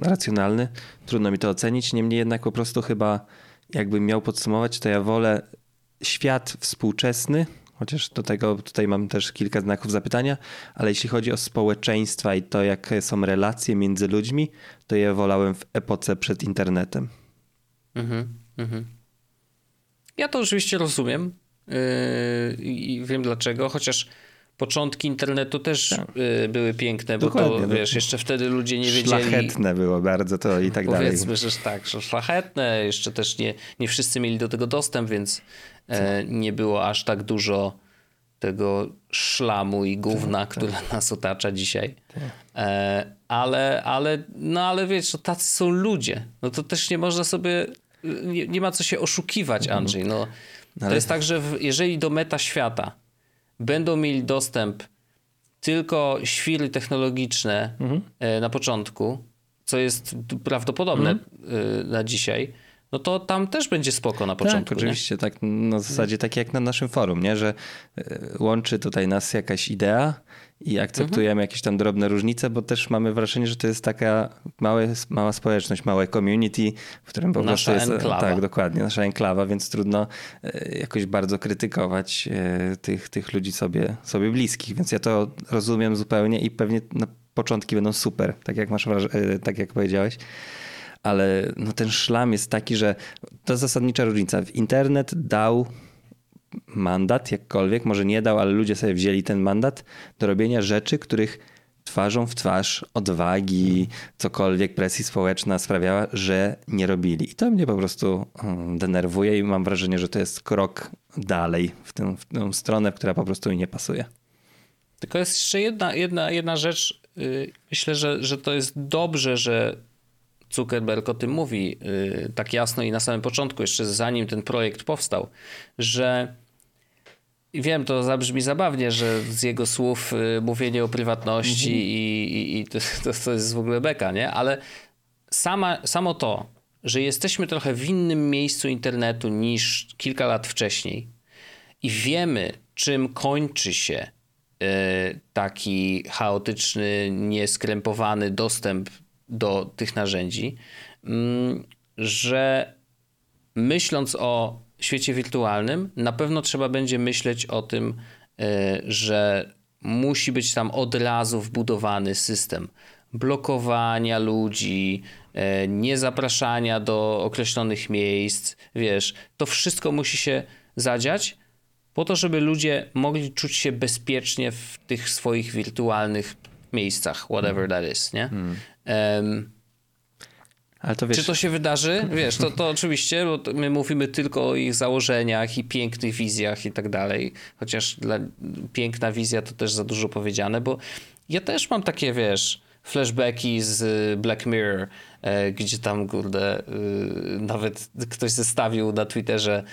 racjonalny, trudno mi to ocenić. Niemniej jednak po prostu chyba jakbym miał podsumować, to ja wolę świat współczesny, Chociaż do tego tutaj mam też kilka znaków zapytania, ale jeśli chodzi o społeczeństwa i to, jakie są relacje między ludźmi, to je wolałem w epoce przed internetem. Mhm, mhm. Ja to oczywiście rozumiem yy, i wiem dlaczego, chociaż początki internetu też tak. yy, były piękne, bo Dokładnie, to no. wiesz, jeszcze wtedy ludzie nie wiedzieli. Szlachetne było bardzo to i tak Powiedzmy, dalej. Powiedzmy, że tak, że szlachetne, jeszcze też nie, nie wszyscy mieli do tego dostęp, więc e, nie było aż tak dużo tego szlamu i gówna, tak, które tak. nas otacza dzisiaj. Tak. E, ale, ale, no ale wiesz, no tacy są ludzie. No to też nie można sobie, nie, nie ma co się oszukiwać, mhm. Andrzej. No, to jest tak, że w, jeżeli do meta świata będą mieli dostęp tylko świry technologiczne mhm. E, na początku, co jest prawdopodobne mhm. na dzisiaj, no to tam też będzie spoko na początku. Tak, oczywiście, tak na zasadzie tak jak na naszym forum, nie? że e, łączy tutaj nas jakaś idea i akceptujemy mhm. jakieś tam drobne różnice, bo też mamy wrażenie, że to jest taka małe, mała społeczność, małe community, w którym po nasza prostu jest... Enklawa. Tak, dokładnie, nasza enklawa, więc trudno e, jakoś bardzo krytykować e, tych, tych ludzi sobie, sobie bliskich, więc ja to rozumiem zupełnie i pewnie na początki będą super, tak jak masz tak jak powiedziałeś ale no ten szlam jest taki, że to zasadnicza różnica. Internet dał mandat, jakkolwiek, może nie dał, ale ludzie sobie wzięli ten mandat do robienia rzeczy, których twarzą w twarz odwagi, cokolwiek presji społeczna sprawiała, że nie robili. I to mnie po prostu hmm, denerwuje i mam wrażenie, że to jest krok dalej w tę, w tę stronę, która po prostu mi nie pasuje. Tylko jest jeszcze jedna, jedna, jedna rzecz. Y, myślę, że, że to jest dobrze, że Zuckerberg o tym mówi y, tak jasno i na samym początku, jeszcze zanim ten projekt powstał, że wiem, to zabrzmi zabawnie, że z jego słów y, mówienie o prywatności mhm. i, i, i to, to, jest w ogóle beka, nie? Ale sama, samo to, że jesteśmy trochę w innym miejscu internetu niż kilka lat wcześniej i wiemy, czym kończy się y, taki chaotyczny, nieskrępowany dostęp do tych narzędzi, mm, że myśląc o świecie wirtualnym, na pewno trzeba będzie myśleć o tym, e, że musi być tam od razu wbudowany system blokowania ludzi, e, niezapraszania do określonych miejsc. Wiesz, to wszystko musi się zadziać po to, żeby ludzie mogli czuć się bezpiecznie w tych swoich wirtualnych miejscach, whatever that is, nie? Hmm. Um, to wiesz... Czy to się wydarzy? Wiesz, to, to oczywiście, bo my mówimy tylko o ich założeniach i pięknych wizjach i tak dalej. Chociaż dla, piękna wizja to też za dużo powiedziane, bo ja też mam takie, wiesz, flashbacki z Black Mirror, e, gdzie tam, kurde, e, nawet ktoś zestawił na Twitterze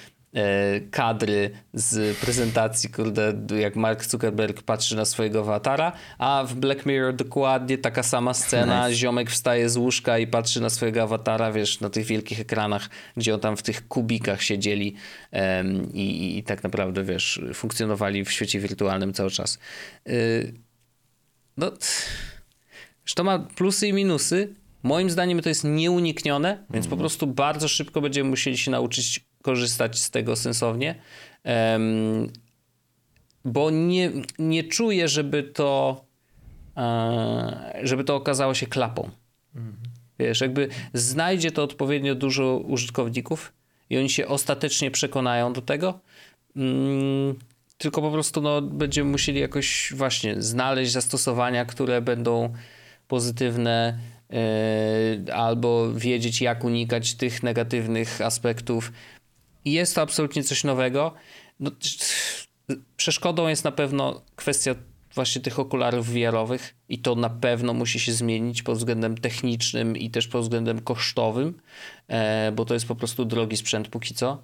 kadry z prezentacji, kurde, jak Mark Zuckerberg patrzy na swojego awatara, a w Black Mirror dokładnie taka sama scena, nice. ziomek wstaje z łóżka i patrzy na swojego awatara, wiesz, na tych wielkich ekranach, gdzie on tam w tych kubikach siedzieli um, i, i, tak naprawdę, wiesz, funkcjonowali w świecie wirtualnym cały czas. Yy, no, to ma plusy i minusy. Moim zdaniem to jest nieuniknione, więc po mhm. prostu bardzo szybko będziemy musieli się nauczyć korzystać z tego sensownie, bo nie, nie czuję, żeby to, e, żeby to okazało się klapą. Mhm. Wiesz, jakby znajdzie to odpowiednio dużo użytkowników i oni się ostatecznie przekonają do tego, mm, tylko po prostu no, będziemy musieli jakoś właśnie znaleźć zastosowania, które będą pozytywne, e, albo wiedzieć, jak unikać tych negatywnych aspektów. I jest to absolutnie coś nowego. No, przeszkodą jest na pewno kwestia właśnie tych okularów VR-owych i to na pewno musi się zmienić pod względem technicznym i też pod względem kosztowym, e, bo to jest po prostu drogi sprzęt póki co.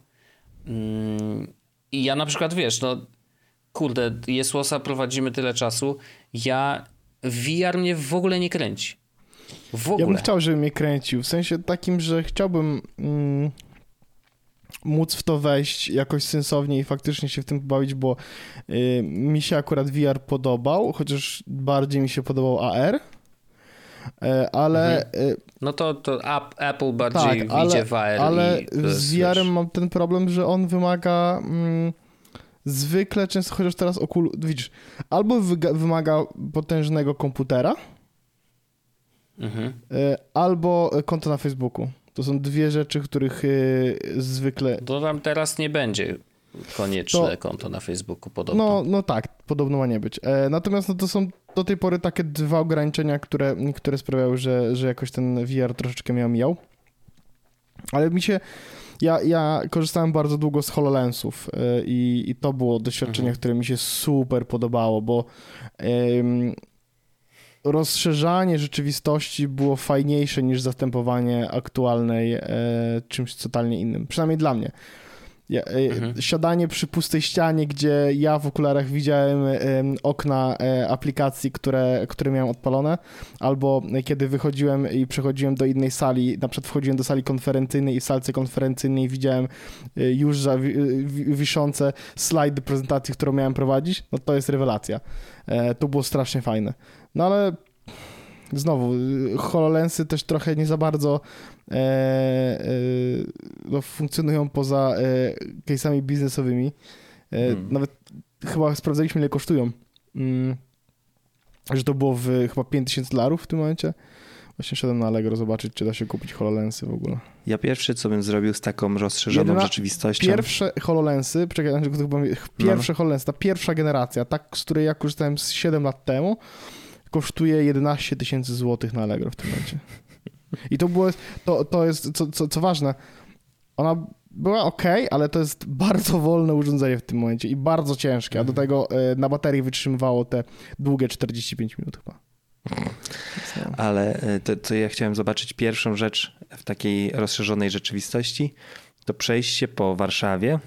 Mm, I ja na przykład, wiesz, no kurde, Jesłosa prowadzimy tyle czasu, ja VR mnie w ogóle nie kręci. W ogóle. Ja bym chciał, żeby mnie kręcił, w sensie takim, że chciałbym... Mm móc w to wejść jakoś sensownie i faktycznie się w tym pobawić, bo y, mi się akurat VR podobał, chociaż bardziej mi się podobał AR. Y, ale. Mhm. Y, no to, to Apple bardziej tak, ale, w AR. Ale z VR mam ten problem, że on wymaga. Mm, zwykle często, chociaż teraz okul... Widzisz, albo wymaga potężnego komputera, mhm. Y, albo konto na Facebooku. To są dwie rzeczy, których y, zwykle... To tam teraz nie będzie konieczne to, konto na Facebooku podobno. No, no tak, podobno ma nie być. E, natomiast no, to są do tej pory takie dwa ograniczenia, które, które sprawiały, że, że jakoś ten VR troszeczkę miał mijał. Ale mi się... Ja, ja korzystałem bardzo długo z HoloLensów y, i, i to było doświadczenie, mhm. które mi się super podobało, bo ym, rozszerzanie rzeczywistości było fajniejsze niż zastępowanie aktualnej e, czymś totalnie innym. Przynajmniej dla mnie. Ja, e, mhm. Siadanie przy pustej ścianie, gdzie ja w okularach widziałem okna e, aplikacji, które, które miałem odpalone, albo kiedy wychodziłem i przechodziłem do innej sali, na przykład wchodziłem do sali konferencyjnej i w salce konferencyjnej widziałem e, już za, wiszące slajdy prezentacji, którą miałem prowadzić, no to jest rewelacja. To było strasznie fajne. No ale znowu, HoloLensy też trochę nie za bardzo e, e, no, funkcjonują poza e, case'ami biznesowymi. E, hmm. Nawet chyba sprawdzaliśmy, ile kosztują. Mm, że to było w chyba 5000 dolarów w tym momencie. Właśnie szedłem na Allegro zobaczyć, czy da się kupić HoloLensy w ogóle. Ja pierwszy, co bym zrobił z taką rozszerzoną Jedyna, rzeczywistością... Pierwsze HoloLensy, czekaj, pierwsze no. HoloLensy, ta pierwsza generacja, tak, z której ja korzystałem z 7 lat temu, kosztuje 11 tysięcy złotych na Allegro w tym momencie. I to było, to, to jest, co, co, co ważne, ona była ok, ale to jest bardzo wolne urządzenie w tym momencie i bardzo ciężkie, a do mhm. tego e, na baterii wytrzymywało te długie 45 minut chyba. Ale e, to, to ja chciałem zobaczyć pierwszą rzecz w takiej rozszerzonej rzeczywistości, to przejście po Warszawie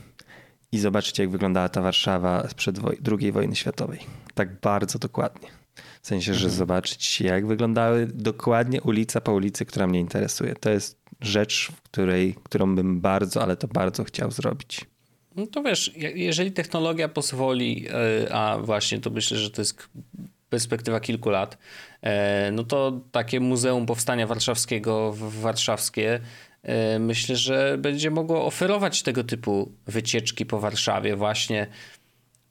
i zobaczyć, jak wyglądała ta Warszawa sprzed II wojny światowej. Tak bardzo dokładnie. W sensie, że mhm. zobaczyć, jak wyglądały dokładnie ulica po ulicy, która mnie interesuje. To jest rzecz, w której, którą bym bardzo, ale to bardzo chciał zrobić. No to wiesz, jeżeli technologia pozwoli, e, a właśnie to myślę, że to jest perspektywa kilku lat, e, no to takie Muzeum Powstania Warszawskiego warszawskie e, myślę, że będzie mogło oferować tego typu wycieczki po Warszawie właśnie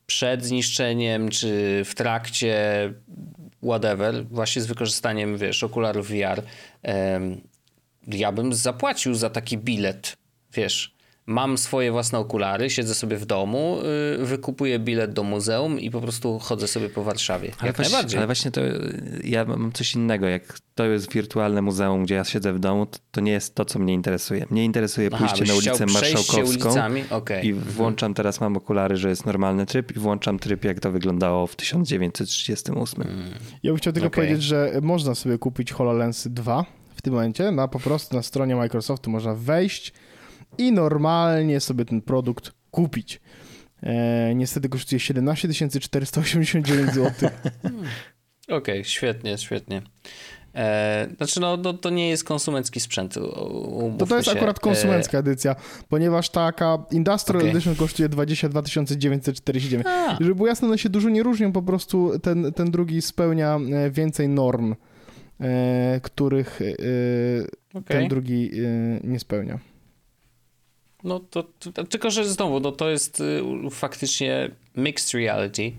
przed zniszczeniem, czy w trakcie whatever, właśnie z wykorzystaniem, wiesz, okularów VR, ja bym zapłacił za taki bilet, wiesz. Mam swoje własne okulary, siedzę sobie w domu, yy, wykupuję bilet do muzeum i po prostu chodzę sobie po Warszawie. Ale, jak właśnie, najbardziej. ale właśnie to ja mam coś innego. Jak to jest wirtualne muzeum, gdzie ja siedzę w domu, to, to nie jest to, co mnie interesuje. Mnie interesuje pójście Aha, na ulicę Marszałkowską okay. i mhm. włączam, teraz mam okulary, że jest normalny tryb i włączam tryb, jak to wyglądało w 1938. Mm. Ja bym chciał tylko okay. powiedzieć, że można sobie kupić HoloLens 2 w tym momencie. Na, po prostu na stronie Microsoftu można wejść i normalnie sobie ten produkt kupić. E, niestety kosztuje 17 489 zł. Okej, okay, świetnie, świetnie. E, znaczy, no, no, to nie jest konsumencki sprzęt. To to jest się. akurat konsumencka e... edycja, ponieważ taka Industrial okay. Edition kosztuje 22 949. A. Żeby było jasne, one się dużo nie różnią, po prostu ten, ten drugi spełnia e, więcej norm, e, których e, okay. ten drugi e, nie spełnia. No to, to, tylko, że znowu, no to jest y, faktycznie mixed reality,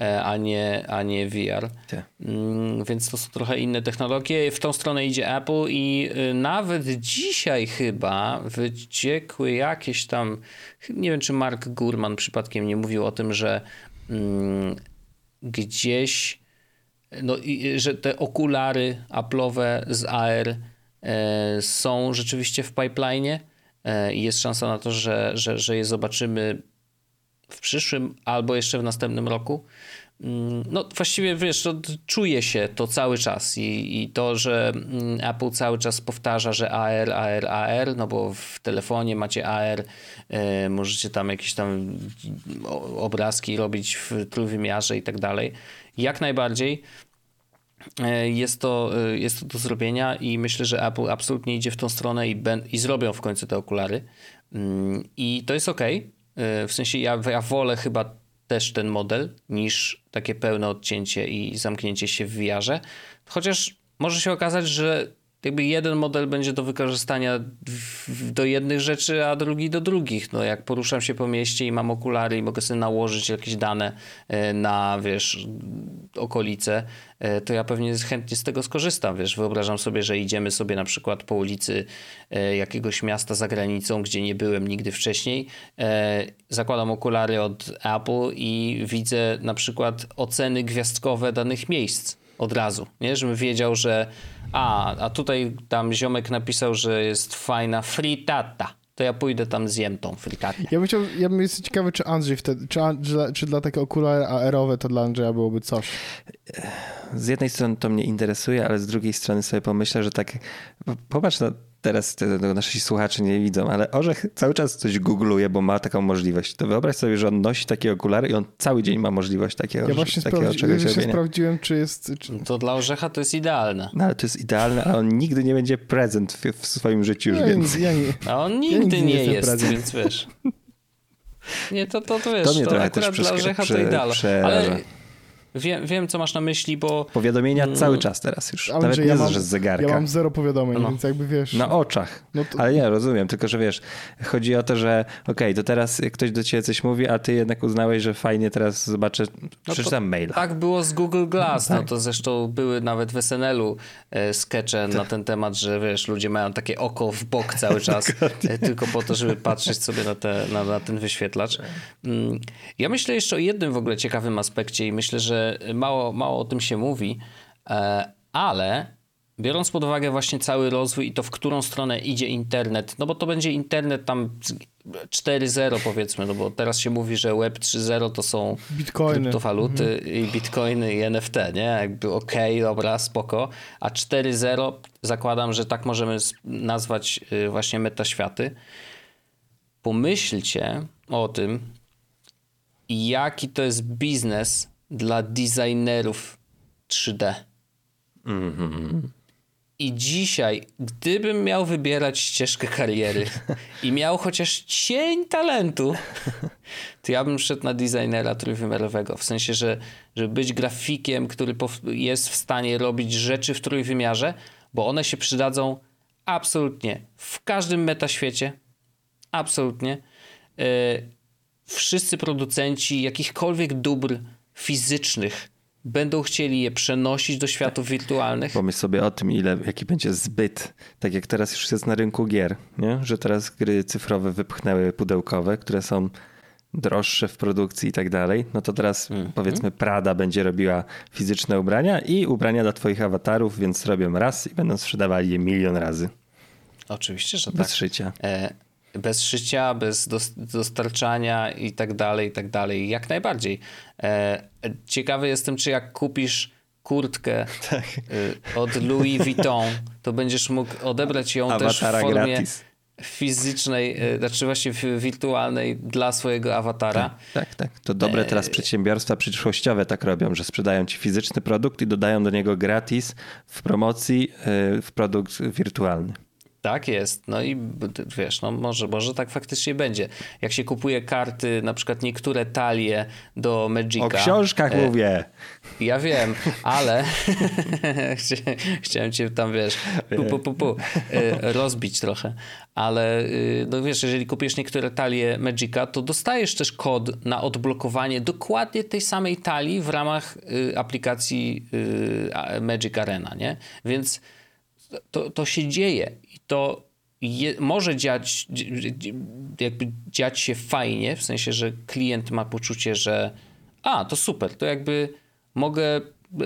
e, a nie, a nie VR. Mm, więc to są trochę inne technologie. W tą stronę idzie Apple i y, nawet dzisiaj chyba wyciekły jakieś tam, nie wiem czy Mark Gurman przypadkiem nie mówił o tym, że mm, gdzieś no, i, że te okulary Apple'owe z AR e, są rzeczywiście w pipeline i jest szansa na to, że, że, że je zobaczymy w przyszłym albo jeszcze w następnym roku. Mm, no właściwie wiesz, to czuje się to cały czas I, i to, że mm, Apple cały czas powtarza, że AR, AR, AR, no bo w telefonie macie AR, e, możecie tam jakieś tam obrazki robić w trójwymiarze i tak dalej. Jak najbardziej E, jest to, e, jest to do zrobienia i myślę, że Apple absolutnie idzie w tą stronę i, ben, i zrobią w końcu te okulary. Mm, I to jest ok. E, w sensie ja, ja wolę chyba też ten model niż takie pełne odcięcie i zamknięcie się w VR-ze. Chociaż może się okazać, że jakby jeden model będzie do wykorzystania do jednych rzeczy, a drugi do drugich. No jak poruszam się po mieście i mam okulary i mogę sobie nałożyć jakieś dane e, na, wiesz, okolice, e, to ja pewnie chętnie z tego skorzystam, wiesz. Wyobrażam sobie, że idziemy sobie na przykład po ulicy e, jakiegoś miasta za granicą, gdzie nie byłem nigdy wcześniej. Zakładam okulary od Apple i widzę na przykład oceny gwiazdkowe danych miejsc od razu, nie? Żebym wiedział, że a, a tutaj tam ziomek napisał, że jest fajna fritata. to ja pójdę tam zjem tą frikatę. Ja bym, chciał, ja bym jest ciekawy, czy Andrzej wtedy, czy, czy, czy dla takiego okulary AR-owe to dla Andrzeja byłoby coś. Z jednej strony to mnie interesuje, ale z drugiej strony sobie pomyślę, że tak, popatrz na teraz nasi słuchacze nie widzą, ale Orzech cały czas coś googluje, bo ma taką możliwość. To wyobraź sobie, że on nosi takie okulary i on cały dzień ma możliwość takiego, ja właśnie takiego sprawdzi- czegoś ja robienia. sprawdziłem, czy jest... Czy... To dla Orzecha to jest idealne. No ale to jest idealne, a on nigdy nie będzie prezent w, w swoim życiu już Ja, więcej. ja, nie, A on nigdy nigdy nie nie jest, prezent. więc wiesz. Nie, to, to, to wiesz, To to, mnie też akurat dla Orzecha to idealne. Ale wiem, wiem, co masz na myśli, bo Powiadomienia Mm. cały czas teraz już. Ale Nawet nie ja mam- z zegarka. ja mam zero powiadomień, No. więc jakby wiesz... Na oczach. No to- Ale nie, rozumiem, tylko że wiesz, chodzi o to, że okej, to teraz ktoś do ciebie coś mówi, a ty jednak uznałeś, że fajnie teraz zobaczę, No to przeczytam maila. tak było z Google Glass. No tak. to zresztą były nawet w SNL-u e, skecze Tak. na ten temat, że wiesz, ludzie mają takie oko w bok cały czas, e, tylko po to, żeby patrzeć sobie na, te, na, na ten wyświetlacz. Mm, Ja myślę jeszcze o jednym w ogóle ciekawym aspekcie i myślę, że mało, mało o tym się mówi, e, ale biorąc pod uwagę właśnie cały rozwój i to, w którą stronę idzie internet, no bo to będzie internet tam 4.0 powiedzmy, no bo teraz się mówi, że Web 3.0 to są Bitcoiny. kryptowaluty i bitcoiny i NFT, nie? Jakby okej, dobra, spoko. A 4.0 zakładam, że tak możemy nazwać y, właśnie metaświaty. Pomyślcie o tym, jaki to jest biznes dla designerów 3D. I dzisiaj, gdybym miał wybierać ścieżkę kariery i miał chociaż cień talentu, to ja bym szedł na designera trójwymiarowego. W sensie, że żeby być grafikiem, który jest w stanie robić rzeczy w trójwymiarze, bo one się przydadzą absolutnie w każdym metaświecie. Absolutnie. Yy, wszyscy producenci jakichkolwiek dóbr fizycznych będą chcieli je przenosić do światów wirtualnych. Pomyśl sobie o tym, ile, jaki będzie zbyt. Tak jak teraz już jest na rynku gier, nie? że teraz gry cyfrowe wypchnęły pudełkowe, które są droższe w produkcji i tak dalej, no to teraz Mhm. powiedzmy Prada będzie robiła fizyczne ubrania i ubrania dla twoich awatarów, więc robią raz i będą sprzedawali je milion razy. Oczywiście, że tak. Bez szycia. E, bez szycia, bez dos- dostarczania i tak dalej, i tak dalej. Jak najbardziej. E, ciekawy jestem, czy jak kupisz kurtkę Tak. e, od Louis Vuitton, to będziesz mógł odebrać ją też w formie gratis. fizycznej, e, znaczy właśnie wirtualnej dla swojego awatara. Tak, tak. To dobre teraz przedsiębiorstwa przyszłościowe tak robią, że sprzedają ci fizyczny produkt i dodają do niego gratis w promocji w produkt wirtualny. Tak jest. No i wiesz, no może, może tak faktycznie będzie. Jak się kupuje karty, na przykład niektóre talie do Magica. O książkach e, mówię. Ja wiem, ale Chcia- chciałem cię tam, wiesz, pu, pu, pu, pu, y, rozbić trochę. Ale y, no wiesz, jeżeli kupisz niektóre talie Magica, to dostajesz też kod na odblokowanie dokładnie tej samej talii w ramach y, aplikacji y, Magic Arena, nie? Więc to, to się dzieje to je, może dziać, dzi- dzi- jakby dziać się fajnie, w sensie, że klient ma poczucie, że a, to super, to jakby mogę,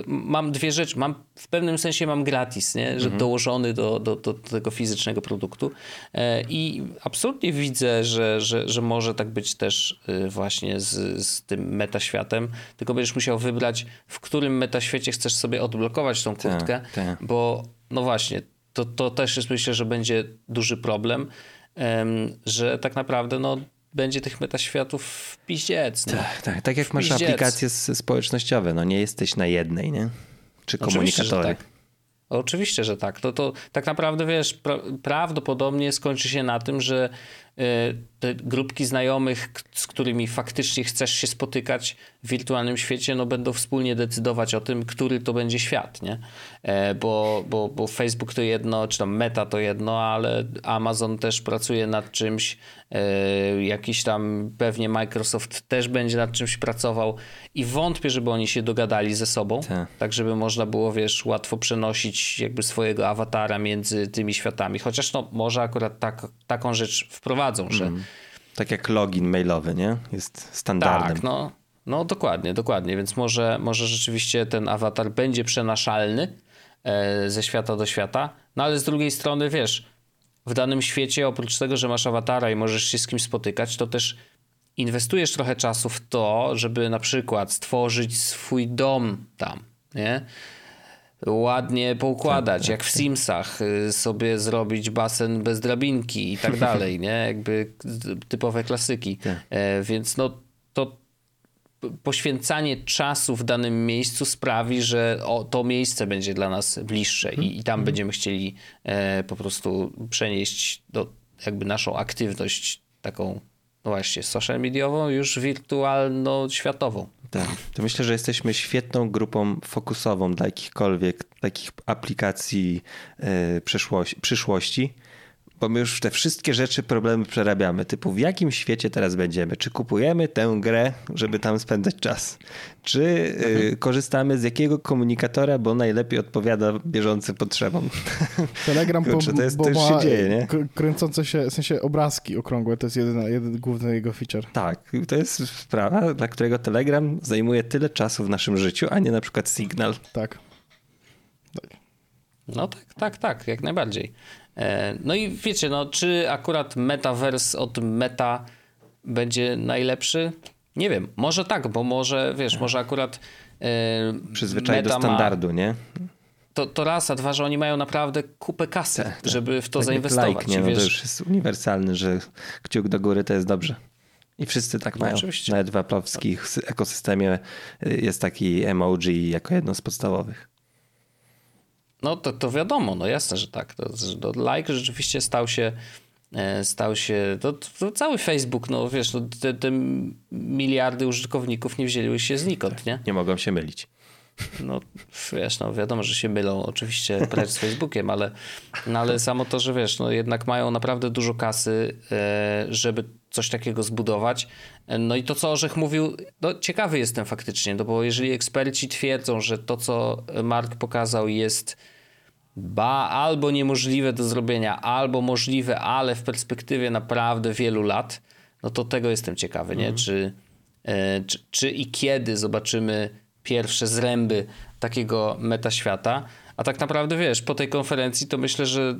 mam dwie rzeczy, mam w pewnym sensie mam gratis, nie? że dołożony do, do, do tego fizycznego produktu e, i absolutnie widzę, że, że, że może tak być też y, właśnie z, z tym metaświatem, tylko będziesz musiał wybrać, w którym metaświecie chcesz sobie odblokować tą kurtkę, tak. bo no właśnie, to, to też jest myślę, że będzie duży problem, em, że tak naprawdę no, będzie tych metaświatów w piździec. No. Tak, tak, tak jak masz Piździec. aplikacje społecznościowe, no nie jesteś na jednej, nie? Czy Oczywiście, komunikatory. tak. Oczywiście, że tak. To, to tak naprawdę wiesz, pra, prawdopodobnie skończy się na tym, że te grupki znajomych, z którymi faktycznie chcesz się spotykać w wirtualnym świecie, no będą wspólnie decydować o tym, który to będzie świat, nie? E, bo, bo, bo Facebook to jedno, czy tam Meta to jedno, ale Amazon też pracuje nad czymś, e, jakiś tam pewnie Microsoft też będzie nad czymś pracował i wątpię, żeby oni się dogadali ze sobą, Tak. tak żeby można było, wiesz, łatwo przenosić jakby swojego awatara między tymi światami. Chociaż no może akurat tak, taką rzecz wprowadzą, że Tak jak login mailowy, nie? Jest standardem. tak, no, no dokładnie, dokładnie, więc może, może rzeczywiście ten awatar będzie przenaszalny e, ze świata do świata, no ale z drugiej strony, wiesz, w danym świecie, oprócz tego, że masz awatara i możesz się z kimś spotykać, to też inwestujesz trochę czasu w to, żeby na przykład stworzyć swój dom tam, nie? Ładnie poukładać, tak, tak, jak w tak. Simsach, y, sobie zrobić basen bez drabinki i tak dalej, nie? Jakby typowe klasyki. Tak. E, więc no to poświęcanie czasu w danym miejscu sprawi, że o, to miejsce będzie dla nas bliższe i, i tam mm. będziemy chcieli e, po prostu przenieść do, jakby naszą aktywność taką no właśnie, social mediową, już wirtualno-światową. Tak, to myślę, że jesteśmy świetną grupą fokusową dla jakichkolwiek takich aplikacji yy, przyszłości, przyszłości bo my już te wszystkie rzeczy, problemy przerabiamy. Typu w jakim świecie teraz będziemy? Czy kupujemy tę grę, żeby tam spędzać czas? Czy y, korzystamy z jakiego komunikatora, bo najlepiej odpowiada bieżącym potrzebom? Telegram, Kurczę, bo, to jest, bo to się dzieje, nie? kręcące się, w sensie obrazki okrągłe, to jest jeden, jeden główny jego feature. Tak, to jest sprawa, dla którego Telegram zajmuje tyle czasu w naszym życiu, a nie na przykład Signal. Tak. tak. No tak, tak, tak, jak najbardziej. E, no i wiecie, no, czy akurat metaverse od meta będzie najlepszy? Nie wiem, może tak, bo może, wiesz, może akurat e, Przyzwyczaj do standardu, ma, nie? To, to raz, a dwa, że oni mają naprawdę kupę kasy, tak, tak. żeby w to tak zainwestować. Like, nie? No, wiesz, to już jest uniwersalny, że kciuk do góry to jest dobrze. I wszyscy tak no, mają. Oczywiście. Nawet w aplowskich ekosystemie jest taki emoji jako jedno z podstawowych. No to, to wiadomo, no jasne, że tak. To, to like rzeczywiście stał się e, stał się, to, to, cały Facebook, no wiesz, no, te, te, miliardy użytkowników nie wzięły się znikąd, nie? Nie mogą się mylić. No wiesz, no wiadomo, że się mylą oczywiście precz z Facebookiem, ale, no, ale samo to, że wiesz, no jednak mają naprawdę dużo kasy, e, żeby coś takiego zbudować. E, no i to, co Orzech mówił, no ciekawy jestem faktycznie, no bo jeżeli eksperci twierdzą, że to, co Mark pokazał jest ba albo niemożliwe do zrobienia, albo możliwe, ale w perspektywie naprawdę wielu lat, no to tego jestem ciekawy, nie? Mhm. Czy, e, czy, czy i kiedy zobaczymy pierwsze zręby takiego metaświata. A tak naprawdę wiesz, po tej konferencji to myślę, że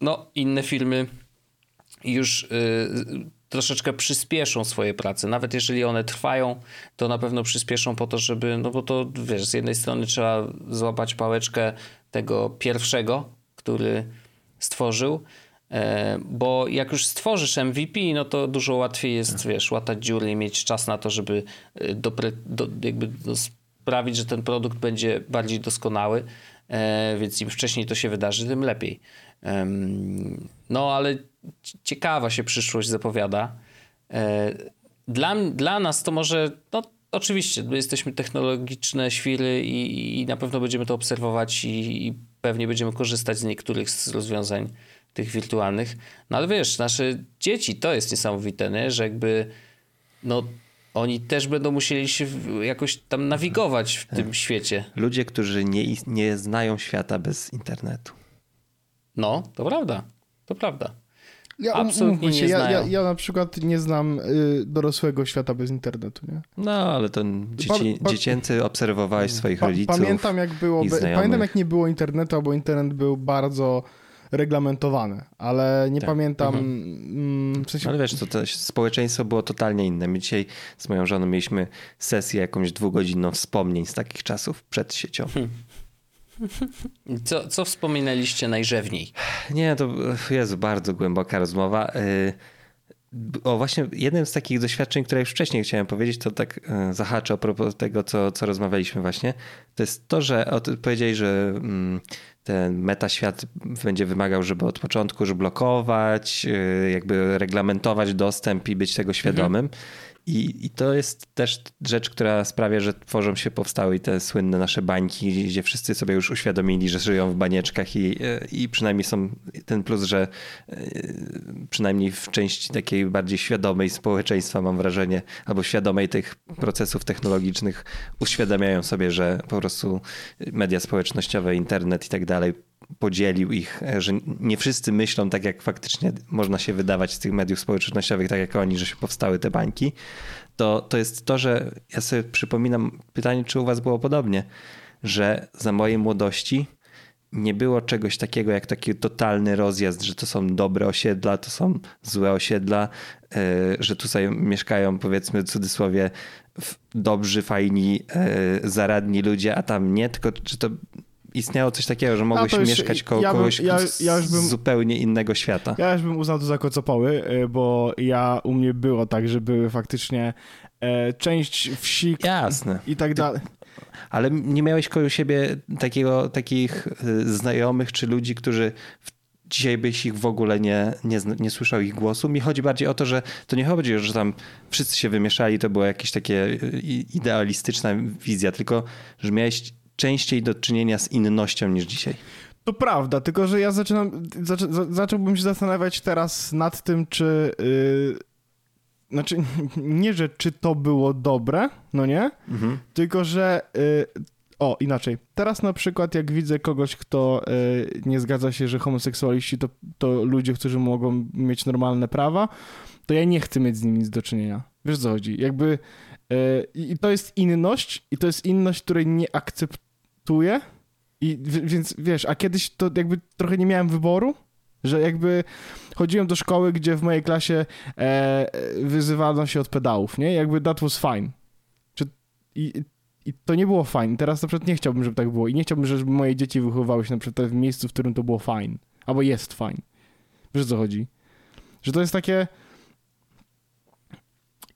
no, inne filmy już y, troszeczkę przyspieszą swoje prace. Nawet jeżeli one trwają, to na pewno przyspieszą po to, żeby, no bo to wiesz, z jednej strony trzeba złapać pałeczkę tego pierwszego, który stworzył, e, bo jak już stworzysz MVP, no to dużo łatwiej jest, tak. wiesz, łatać dziury i mieć czas na to, żeby e, dopre, do, jakby do sprawić, że ten produkt będzie bardziej doskonały, e, więc im wcześniej to się wydarzy, tym lepiej. No, ale ciekawa się przyszłość zapowiada. Dla, dla nas to może, no Oczywiście, my jesteśmy technologiczne świry i, i na pewno będziemy to obserwować i, i, pewnie będziemy korzystać z niektórych z rozwiązań tych wirtualnych. No ale wiesz, nasze dzieci, to jest niesamowite, nie? że jakby no oni też będą musieli się jakoś tam nawigować w tym świecie. Ludzie, którzy nie, nie znają świata bez internetu. No, to prawda. To prawda. Ja, Absolutnie nie ja, ja, ja, na przykład nie znam y, dorosłego świata bez internetu, nie? No, ale to dzieci, pa, pa, dziecięcy obserwowałeś swoich pa, rodziców Pamiętam jak było, pamiętam jak nie było internetu, bo internet był bardzo reglamentowany, ale nie tak. pamiętam... Mhm. Mm, w sensie... Ale wiesz, to, to społeczeństwo było totalnie inne. My dzisiaj z moją żoną mieliśmy sesję jakąś dwugodzinną wspomnień z takich czasów przed siecią. Co, co wspominaliście najżewniej? Nie, to jest bardzo głęboka rozmowa. Y, o, właśnie jednym z takich doświadczeń, które już wcześniej chciałem powiedzieć, to tak y, zahaczę a propos tego, co, co rozmawialiśmy właśnie, to jest to, że powiedzieli, że mm, ten metaświat będzie wymagał, żeby od początku już blokować, y, jakby reglamentować dostęp i być tego świadomym. Mhm. I, I to jest też rzecz, która sprawia, że tworzą się powstały te słynne nasze bańki, gdzie wszyscy sobie już uświadomili, że żyją w banieczkach i, i przynajmniej są ten plus, że e, przynajmniej w części takiej bardziej świadomej społeczeństwa mam wrażenie, albo świadomej tych procesów technologicznych uświadamiają sobie, że po prostu media społecznościowe, internet i tak dalej podzielił ich, e, że nie wszyscy myślą tak, jak faktycznie można się wydawać z tych mediów społecznościowych, tak jak oni, że się powstały te bańki, to, to jest to, że ja sobie przypominam pytanie, czy u was było podobnie, że za mojej młodości nie było czegoś takiego jak taki totalny rozjazd, że to są dobre osiedla, to są złe osiedla, e, że tutaj mieszkają powiedzmy w cudzysłowie dobrzy, fajni, e, zaradni ludzie, a tam nie, tylko że to istniało coś takiego, że mogłeś już, mieszkać koło ja bym, kogoś ja, ja z bym, zupełnie innego świata. Ja już bym uznał to za kocopoły, e, bo ja u mnie było tak, że były faktycznie e, część wsi Jasne. i tak dalej. Ale nie miałeś koło siebie takiego, takich e, znajomych czy ludzi, którzy dzisiaj byś ich w ogóle nie, nie, nie słyszał ich głosu. Mi chodzi bardziej o to, że to nie chodzi, że tam wszyscy się wymieszali, to była jakaś takie idealistyczna wizja, tylko że miałeś częściej do czynienia z innością niż dzisiaj. To prawda, tylko że ja zaczynam, zaczę, zacząłbym się zastanawiać teraz nad tym, czy. Yy, znaczy, nie, że czy to było dobre, no nie? Mhm. Tylko, że. Yy, o, inaczej. Teraz na przykład, jak widzę kogoś, kto yy, nie zgadza się, że homoseksualiści to, to ludzie, którzy mogą mieć normalne prawa, to ja nie chcę mieć z nimi nic do czynienia. Wiesz co chodzi? Jakby. Y, I to jest inność, i to jest inność, której nie akceptuję akceptuję. I więc wiesz, a kiedyś to jakby trochę nie miałem wyboru, że jakby chodziłem do szkoły, gdzie w mojej klasie e, wyzywano się od pedałów, nie? Jakby that was fine. Czy, i, I to nie było fajne. Teraz na przykład nie chciałbym, żeby tak było. I nie chciałbym, żeby moje dzieci wychowywały się na przykład w miejscu, w którym to było fajne. Albo jest fajne. Wiesz o co chodzi? Że to jest takie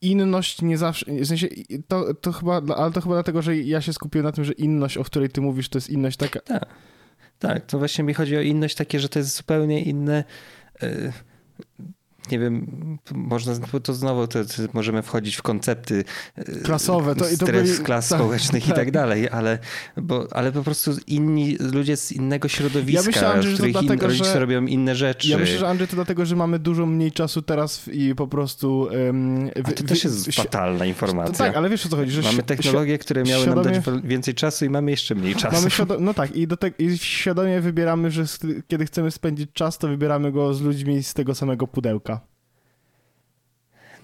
inność nie zawsze, w sensie to, to chyba, ale to chyba dlatego, że ja się skupiłem na tym, że inność, o której ty mówisz, to jest inność taka... Tak, tak to właśnie mi chodzi o inność takie, że to jest zupełnie inne... Yy nie wiem, można, to znowu to, to możemy wchodzić w koncepty e, klasowe, to, stres to byli, klas tak, społecznych tak. i tak dalej, ale, bo, ale po prostu inni ludzie z innego środowiska, ja myślę, Andrzej, w których in, dlatego, rodzice że, robią inne rzeczy. Ja myślę, że Andrzej to dlatego, że mamy dużo mniej czasu teraz i po prostu... Um, A to też jest fatalna informacja. tak, ale wiesz o co chodzi, że Mamy technologie, które miały świadomie, nam dać więcej czasu i mamy jeszcze mniej czasu. Mamy świadom, no tak, i, do te, i świadomie wybieramy, że kiedy chcemy spędzić czas, to wybieramy go z ludźmi z tego samego pudełka.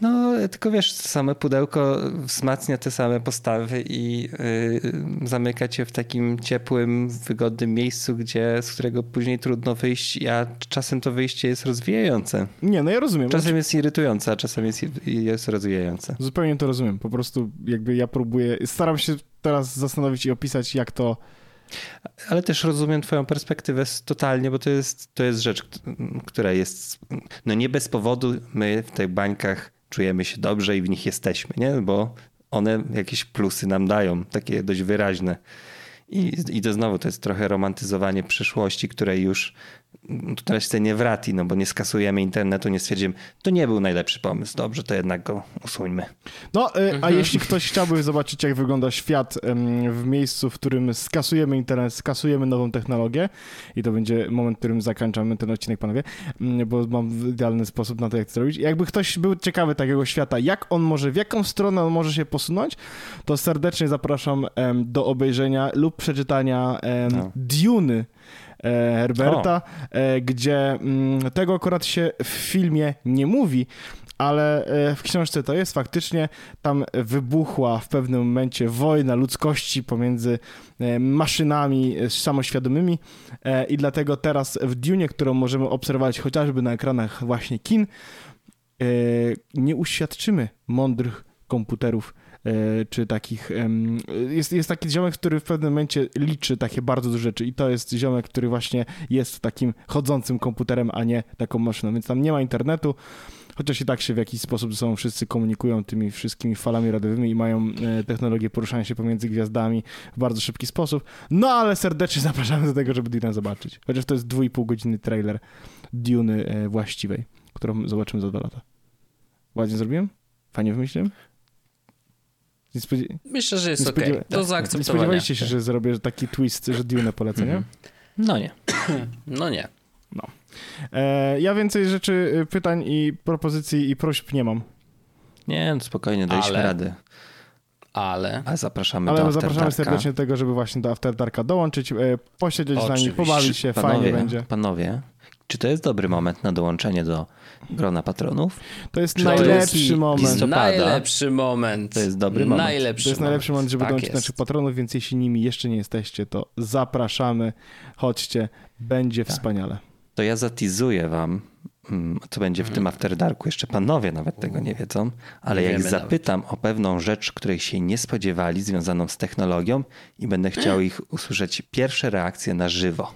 No, tylko wiesz, same pudełko wzmacnia te same postawy i yy, zamyka cię w takim ciepłym, wygodnym miejscu, gdzie, z którego później trudno wyjść, a czasem to wyjście jest rozwijające. Nie, no ja rozumiem. Czasem jest irytujące, a czasem jest, jest rozwijające. Zupełnie to rozumiem. Po prostu jakby ja próbuję, staram się teraz zastanowić i opisać, jak to ale też rozumiem twoją perspektywę totalnie, bo to jest, to jest rzecz, która jest, no nie bez powodu my w tych bańkach czujemy się dobrze i w nich jesteśmy, nie? Bo one jakieś plusy nam dają, takie dość wyraźne. I, I to znowu to jest trochę romantyzowanie przyszłości, której już teraz się nie wrati, no bo nie skasujemy internetu, nie stwierdzimy, to nie był najlepszy pomysł, dobrze, to jednak go usuńmy. No, y, a mhm. jeśli ktoś chciałby zobaczyć, jak wygląda świat w miejscu, w którym skasujemy internet, skasujemy nową technologię i to będzie moment, w którym zakończamy ten odcinek, panowie, bo mam idealny sposób na to, jak to zrobić. Jakby ktoś był ciekawy takiego świata, jak on może, w jaką stronę on może się posunąć, to serdecznie zapraszam do obejrzenia lub przeczytania no. Duny E, Herberta, o. E, gdzie mm, tego akurat się w filmie nie mówi, ale e, w książce to jest faktycznie, tam wybuchła w pewnym momencie wojna ludzkości pomiędzy maszynami samoświadomymi i dlatego teraz w Dune, którą możemy obserwować chociażby na ekranach właśnie kin, nie uświadczymy mądrych komputerów E, czy takich... Jest, jest taki ziomek, który w pewnym momencie liczy takie bardzo duże rzeczy i to jest ziomek, który właśnie jest takim chodzącym komputerem, a nie taką maszyną, więc tam nie ma internetu, chociaż i tak się w jakiś sposób ze sobą wszyscy komunikują tymi wszystkimi falami radiowymi i mają e, technologię poruszania się pomiędzy gwiazdami w bardzo szybki sposób. No ale serdecznie zapraszamy do tego, żeby Dune zobaczyć. Chociaż to jest dwójpół godziny trailer Dune e, właściwej, którą zobaczymy za dwa lata. Ładnie zrobiłem? Fajnie wymyśliłem? Myślę, że jest ok. To tak. zaakceptowania. Nie spodziewaliście się, że zrobię taki twist, że Dune polecę, nie? Mhm. No nie. No nie. No. E, ja więcej rzeczy, y, pytań i propozycji i prośb nie mam. Nie, no spokojnie, daliśmy Ale... radę. Ale... A zapraszamy Ale do zapraszamy serdecznie do tego, żeby właśnie do After Darka dołączyć, e, posiedzieć z nami, Oczywiście. pobawić się, fajnie Panowie, będzie. panowie, czy to jest dobry moment na dołączenie do grona patronów? To jest Czy to najlepszy jest moment. listopada? Najlepszy moment. To jest dobry moment. Najlepszy To jest najlepszy moment, żeby tak dołączyć do jest. naszych patronów, więc jeśli nimi jeszcze nie jesteście, to zapraszamy, chodźcie, będzie Tak. wspaniale. To ja zatizuję wam, co będzie w tym After Darku. Jeszcze panowie nawet tego nie wiedzą, ale Nie jak zapytam o pewną rzecz, której się nie spodziewali, związaną z technologią i będę chciał ich usłyszeć pierwsze reakcje na żywo.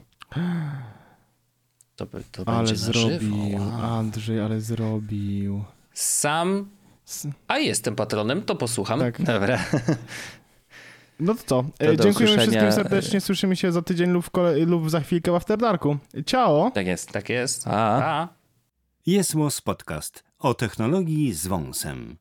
To, by- to Ale będzie na żywo. zrobił, Wow. Andrzej, ale zrobił. Sam, a jestem patronem, to posłucham. Tak. Dobra. No to co? To E, Dziękujemy usłyszenia. wszystkim serdecznie. Słyszymy się za tydzień lub, lub za chwilkę w After Darku. Ciao! Tak jest. Tak jest. A. A. Jest Podcast o technologii z wąsem.